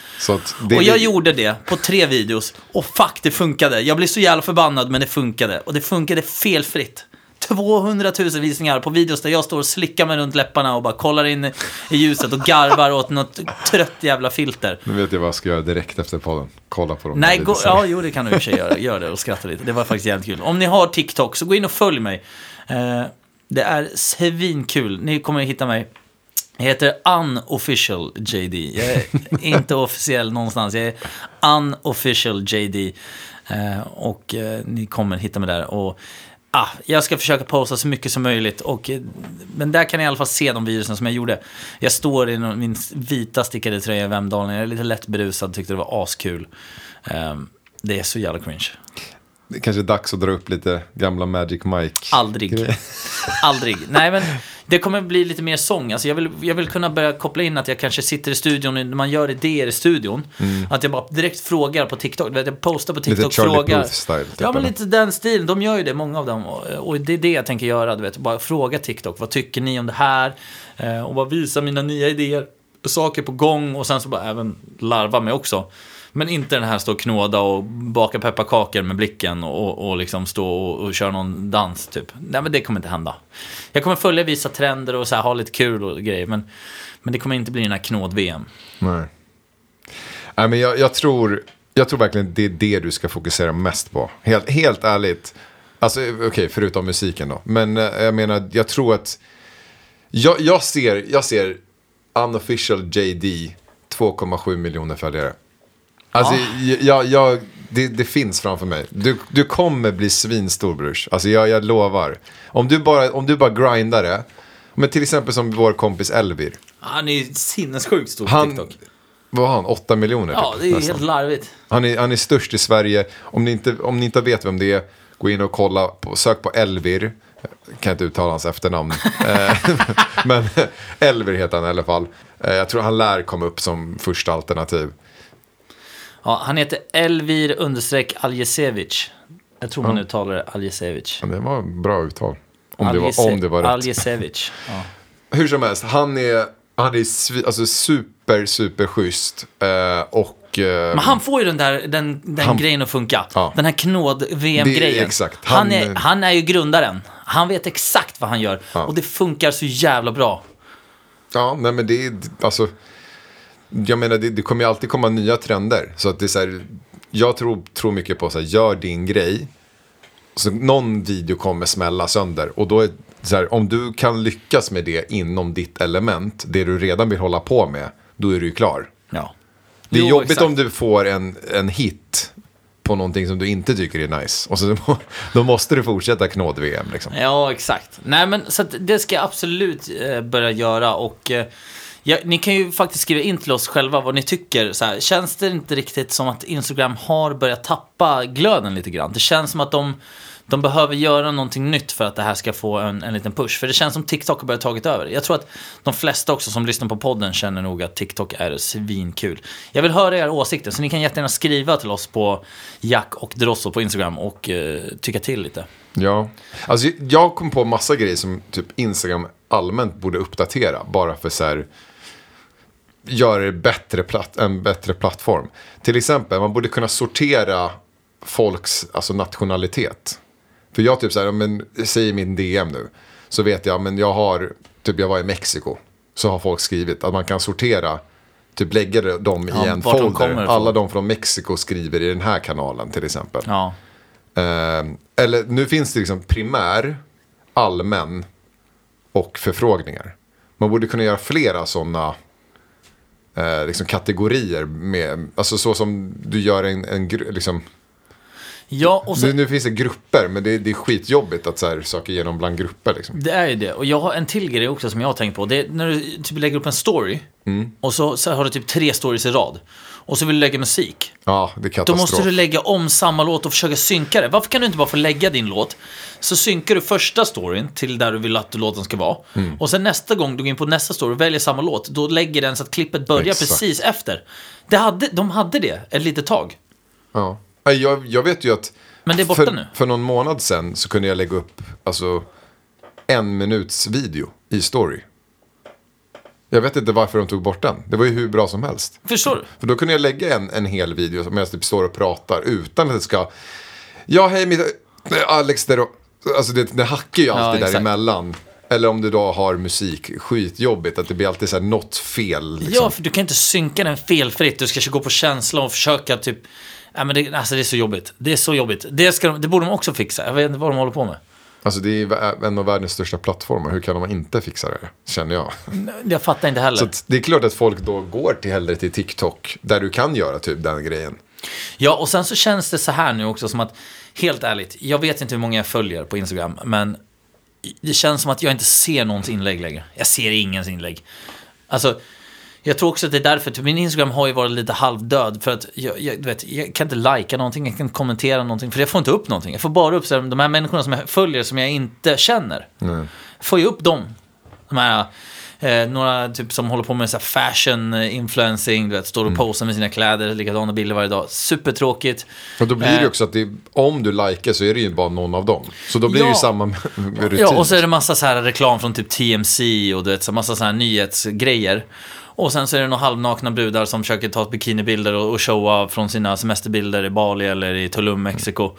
Och jag gjorde det på tre videos. Och fuck, det funkade. Jag blev så jävla förbannad, men det funkade. Och det funkade felfritt. 200 000 visningar på videos där jag står och slickar mig runt läpparna och bara kollar in i ljuset och garvar åt något trött jävla filter. Nu vet jag vad jag ska göra direkt efter podden. Kolla på dem. Nej, videorna. ja, jo, det kan du i och för sig göra. Gör det och skratta lite. Det var faktiskt jävligt kul. Om ni har TikTok så gå in och följ mig. Eh, det är svinkul. Ni kommer hitta mig. Jag heter unofficial JD. Jag är inte officiell någonstans. Jag är unofficial JD. Eh, och eh, ni kommer hitta mig där. Och, ah, jag ska försöka posta så mycket som möjligt. Och, eh, men där kan ni i alla fall se de videorna som jag gjorde. Jag står i min vita stickade tröja i Vemdalen. Jag är lite lätt berusad, tyckte det var askul. Eh, det är så jävla cringe. Det kanske är dags att dra upp lite gamla Magic Mike. Aldrig. Aldrig. Nej, men det kommer bli lite mer sång. Alltså jag, vill, jag vill kunna börja koppla in att jag kanske sitter i studion, när man gör idéer i studion. Att jag bara direkt frågar på TikTok. Jag postar på TikTok, Charlie frågar. Puth-style, typ, ja, men lite den stilen. De gör ju det, många av dem. Och, och det är det jag tänker göra. Du vet, bara fråga TikTok. Vad tycker ni om det här? Eh, och bara visa mina nya idéer. Saker på gång och sen så bara även larva mig också. Men inte den här stå och knåda och baka pepparkakor med blicken och, och liksom stå och, och köra någon dans typ. Nej men det kommer inte hända. Jag kommer följa vissa trender och så här, ha lite kul och grejer. Men, men det kommer inte bli den här knåd-VM. Nej. Nej, men jag, jag, tror, jag tror verkligen det är det du ska fokusera mest på. Helt, helt ärligt. Alltså, okej, förutom musiken då. Men eh, jag menar, jag tror att... Jag, jag, ser, jag ser unofficial JD 2,7 miljoner följare. Alltså, jag, jag, jag, det, det finns framför mig. Du, du kommer bli svinstor brors. Alltså jag, jag lovar. Om du, bara, om du bara grindar det. Men till exempel som vår kompis Elvir. Han är sinnessjukt stor på Han, TikTok. vad har han? 8 miljoner? Ja, typ, det är nästan. helt larvigt. han, är, han är störst i Sverige. Om ni, inte, om ni inte vet vem det är, gå in och kolla. På, sök på Elvir. kan inte uttala hans efternamn. Eh, men Elver heter han i alla fall. Eh, jag tror han lär komma upp som första alternativ. Ja, han heter Elvir understreck Aljesevic. Jag tror man uttalar det Aljesevic. Men det var bra uttal. Om, det var, om det var rätt. Aljesevic. Ja. Hur som helst, han är, han är alltså super, super schysst. Eh, och... Eh, Men han får ju den där den, den Han- grejen att funka. Ja. Den här knåd-VM-grejen. Han, Han- är, han är ju grundaren. Han vet exakt vad han gör. Ja. Och det funkar så jävla bra. Ja, nej men det är, alltså, jag menar det, det kommer ju alltid komma nya trender. Så att det är så här, jag tror, tror mycket på så här, gör din grej. Så någon video kommer smälla sönder. Och då är så här, om du kan lyckas med det inom ditt element, det du redan vill hålla på med, då är du ju klar. Ja. Det är Jo, jobbigt exakt. om du får en, en hit på någonting som du inte tycker är nice. Och så, då måste du fortsätta knåd-VM liksom. Ja, exakt. Nej, men så att det ska jag absolut eh, börja göra. Och eh, ja, ni kan ju faktiskt skriva in till oss själva vad ni tycker. Så här, känns det inte riktigt som att Instagram har börjat tappa glöden lite grann? Det känns som att de, de behöver göra någonting nytt för att det här ska få en, en liten push. För det känns som TikTok har börjat tagit över. Jag tror att de flesta också som lyssnar på podden känner nog att TikTok är svinkul. Jag vill höra era åsikter, så ni kan jättegärna skriva till oss på Jack och Drosso på Instagram och eh, tycka till lite. Ja, alltså jag kom på massa grejer som typ Instagram allmänt borde uppdatera. Bara för så här, göra det bättre platt, en bättre plattform. Till exempel, man borde kunna sortera folks alltså nationalitet. För jag typ så här, men, säg min DM nu. Så vet jag, men jag har, typ jag var i Mexiko. Så har folk skrivit att man kan sortera, typ lägga dem Ja, i en de folder. ifrån. Alla de från Mexiko skriver i den här kanalen till exempel. Ja. Eh, eller nu finns det liksom primär, allmän och förfrågningar. Man borde kunna göra flera sådana eh, liksom kategorier. Med, alltså så som du gör en, en liksom, Ja, och nu, nu finns det grupper, men det, det är skitjobbigt att så här, söka igenom bland grupper. Liksom. det är ju det. Och jag har en till grej också som jag har tänkt på. Det är när du typ lägger upp en story och så, så har du typ tre stories i rad. Och så vill du lägga musik. Ja, det är Då katastrof. måste du lägga om samma låt och försöka synka det. Varför kan du inte bara få lägga din låt? Så synkar du första storyn till där du vill att låten ska vara. Mm. Och sen nästa gång du går in på nästa story och väljer samma låt, då lägger den så att klippet börjar Exakt. precis efter. Det hade, de hade det ett litet tag. Ja. Jag, jag vet ju att Men det är borta för, nu. för någon månad sedan så kunde jag lägga upp alltså, en minuts video i story. Jag vet inte varför de tog bort den. Det var ju hur bra som helst. Förstår du? För då kunde jag lägga en, en hel video som jag typ står och pratar utan att det ska... Ja, hej, mitt... Alex där och... Alltså det, det hackar ju alltid exakt. däremellan. Eller om du då har musik, skitjobbigt, att det blir alltid så här något fel. Liksom. Ja, för du kan inte synka den felfritt. Du ska gå på känsla och försöka typ... Ja, men det, alltså det är så jobbigt. Det är så jobbigt. Det, ska de, det borde de också fixa. Jag vet inte vad de håller på med. Alltså det är en av världens största plattformar. Hur kan man inte fixa det? Känner jag. Jag fattar inte heller. Så det är klart att folk då går till hellre till TikTok. Där du kan göra typ den grejen. Ja, och sen så känns det så här nu också som att, helt ärligt, jag vet inte hur många jag följer på Instagram, men det känns som att jag inte ser någons inlägg längre. Jag ser ingens inlägg. Alltså, jag tror också att det är därför, typ, min Instagram har ju varit lite halvdöd, för att jag, jag, vet, jag kan inte lajka någonting, jag kan inte kommentera någonting, för jag får inte upp någonting. Jag får bara upp här, de här människorna som jag följer som jag inte känner. Får jag upp dem. De här, eh, några typ som håller på med så fashion eh, influencing, du vet, står och posar med sina kläder, likadana bilder varje dag. Supertråkigt. Och då blir det ju Eh. också att det, om du likar så är det ju bara någon av dem. Så då blir det Ja. ju samma rutin. Ja, och så är det massa så här reklam från typ TMC och du vet, så massa så här nyhetsgrejer. Och sen så är det några halvnakna brudar som försöker ta bikinibilder och, och showa från sina semesterbilder i Bali eller i Tulum, Mexiko.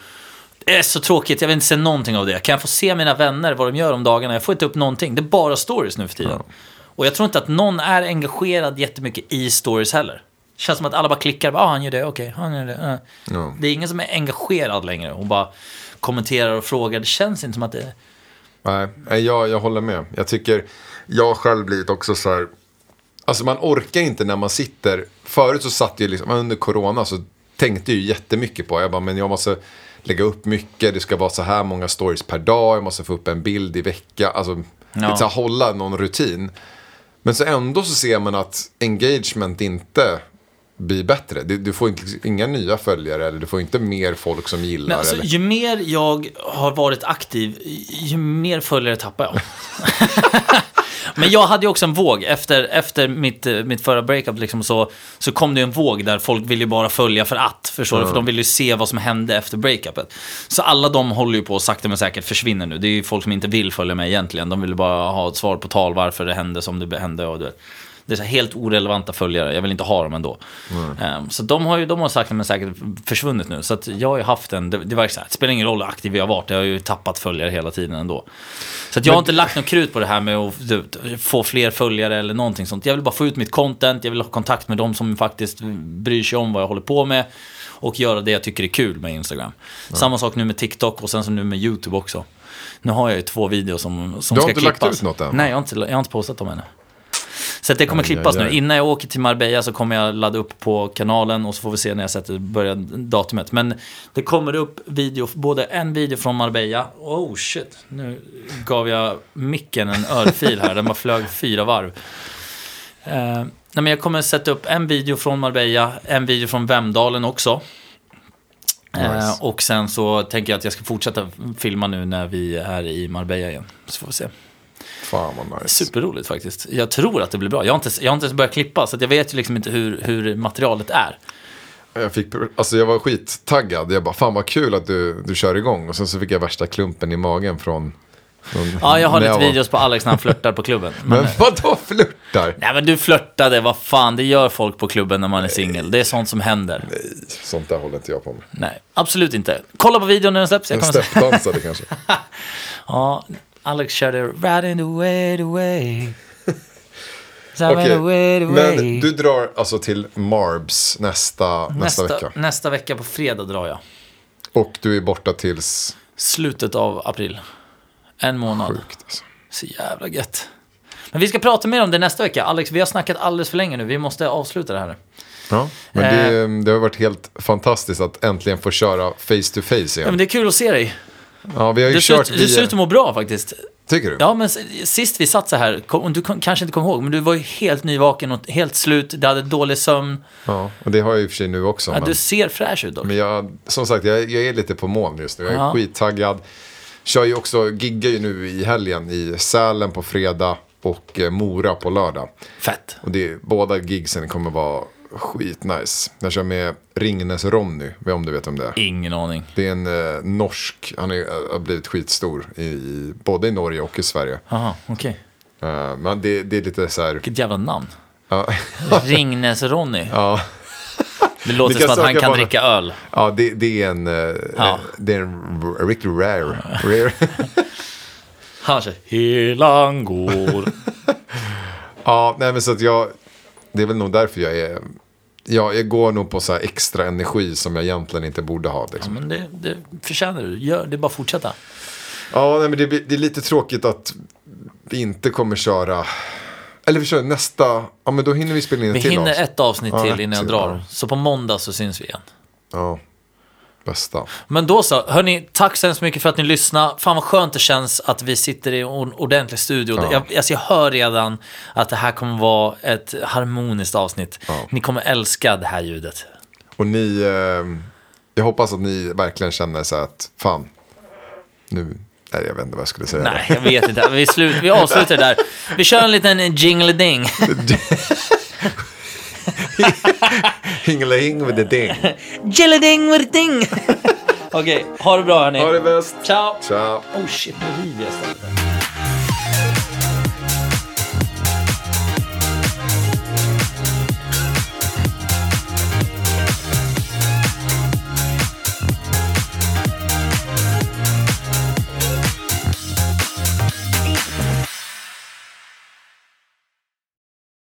Det är så tråkigt, jag vill inte se någonting av det. Kan jag få se mina vänner, vad de gör om dagarna? Jag får inte upp någonting. Det är bara stories nu för tiden. Och jag tror inte att någon är engagerad jättemycket i stories heller. Det känns som att alla bara klickar, ja ah, han gör det, okej, han gör det. Ja. Det är ingen som är engagerad längre och bara kommenterar och frågar. Det känns inte som att det... Nej, nej, jag, jag håller med. Jag tycker, jag har själv blivit också så här. Alltså man orkar inte när man sitter. Förut så satt jag liksom, under corona så tänkte jag ju jättemycket på. Jag bara, men jag måste lägga upp mycket. Det ska vara så här många stories per dag. Jag måste få upp en bild i vecka. Alltså, Ja. lite så här, hålla någon rutin. Men så ändå så ser man att engagement inte bli bättre. Du, du får inte, inga nya följare eller du får inte mer folk som gillar. Men alltså, eller... ju mer jag har varit aktiv, ju mer följare tappar jag. Men jag hade ju också en våg. Efter, efter mitt, eh, mitt förra breakup liksom, så, så kom det en våg där folk ville ju bara följa för att. Förstår du? För de ville ju se vad som hände efter breakupet. Så alla de håller ju på sakta men säkert försvinner nu. Det är ju folk som inte vill följa mig egentligen. De vill bara ha ett svar på tal varför det hände som det hände. Och du vet. Det är så helt orelevanta följare, jag vill inte ha dem ändå. Um, så de har ju de har sakta men säkert försvunnit nu. Så att jag har ju haft en, det, det så här, det spelar ingen roll hur aktiv jag har varit, jag har ju tappat följare hela tiden ändå. Så att jag har inte lagt något krut på det här med att få fler följare eller någonting sånt. Jag vill bara få ut mitt content, jag vill ha kontakt med de som faktiskt bryr sig om vad jag håller på med. Och göra det jag tycker är kul med Instagram. Samma sak nu med TikTok och sen så nu med YouTube också. Nu har jag ju två videos som, som Du har ska inte lagt klippas. ut något än? Nej, jag har inte, jag har inte postat dem ännu. Så det kommer Aj, klippas aj, nu. aj. Innan jag åker till Marbella så kommer jag ladda upp på kanalen och så får vi se när jag sätter börjar datumet. Men det kommer upp video, både en video från Marbella. Oh shit, nu gav jag micken en örfil här. Den bara flög fyra varv. Eh, nej, men jag kommer sätta upp en video från Marbella, en video från Vemdalen också. Eh, Nice. och sen så tänker jag att jag ska fortsätta filma nu när vi är i Marbella igen. Så får vi se. Fan vad nice. Superroligt faktiskt. Jag tror att det blir bra. Jag har inte, jag har inte ens börjat klippa, så jag vet ju liksom inte hur, hur materialet är. Jag, fick, alltså jag var skittaggad. Jag bara, fan vad kul att du, du kör igång. Och sen så fick jag värsta klumpen i magen från... från Ja, jag har lite var- videos på Alex när han flörtar på klubben. Men, Men vadå flörtar? nej, men du flörtade, vad fan, det gör folk på klubben när man är singel. Det är sånt som händer. Nej, sånt där håller inte jag på med. Nej, absolut inte. Kolla på videon när den släpps. Jag En steppdansare kanske. Ja, Alex körde Right in the way, the way. Right Okej, in the way, the way. men du drar alltså till Marbs nästa, nästa, vecka. Nästa vecka på fredag drar jag. Och du är borta tills... Slutet av april. En månad. Sjukt alltså. Så jävla gött. Men vi ska prata mer om det nästa vecka. Alex, vi har snackat alldeles för länge nu. Vi måste avsluta det här. Ja, men det, det har varit helt fantastiskt att äntligen få köra face to face Ja, men igen. det är kul att se dig. Ja, vi har ju Du ser, kört ut, du ser ut att må bra faktiskt. Tycker du? Ja, men sist vi satt så här, kom, du kom, kanske inte kommer ihåg, men du var ju helt nyvaken och helt slut. Du hade dålig sömn. Ja, och det har jag i och för sig nu också. Ja, men... du ser fräsch ut dock. Men jag, som sagt, jag, jag är lite på moln just nu. Jag är Ja. skittaggad. Kör ju också, giggar ju nu i helgen i Sälen på fredag och eh, Mora på lördag. Fett. Och det, båda gigsen kommer vara skitnice. Jag kör med Ringnes Ronny, om du vet om det är. Ingen aning. Det är en eh, norsk, han är, har blivit skitstor i, i, både i Norge och i Sverige. Jaha, okej. Eh, men det, det är lite så här, Vilket jävla namn. ja, Ringnes-Ronny. ja, Det låter som att han kan bara- dricka öl. ja det, det är en, eh, Ja. det är en riktigt rare. rare. Han kör Helan går. Ja, nej men så att jag, det är väl nog därför jag är, ja, jag går nog på så här extra energi som jag egentligen inte borde ha. Ja, Liksom. men det, det förtjänar du. Gör, det är bara att fortsätta. Ja, nej men det, det är lite tråkigt att vi inte kommer köra, eller vi kör nästa, ja men då hinner vi spela in Vi en till hinner avsnitt. ett avsnitt Ja, till ett innan jag drar. ja. Så på måndag så syns vi igen. Ja, bästa. Men då så, hörni, tack så hemskt mycket för att ni lyssnade. Fan vad skönt det känns att vi sitter i en ordentlig studio. Ja. Jag, alltså jag hör redan att det här kommer vara ett harmoniskt avsnitt. Ja. Ni kommer älska det här ljudet. Och ni, eh, jag hoppas att ni verkligen känner så att, fan, nu, nej jag vet inte vad jag skulle säga. Nej, jag vet inte. Vi, slut, vi avslutar där. Vi kör en liten jingle-ding. Hingeling with the ding. Jingle-ding with a ding. Okej, ha det bra hörni. Ha det bäst. Ciao. Ciao. Oh shit, nu river jag stället.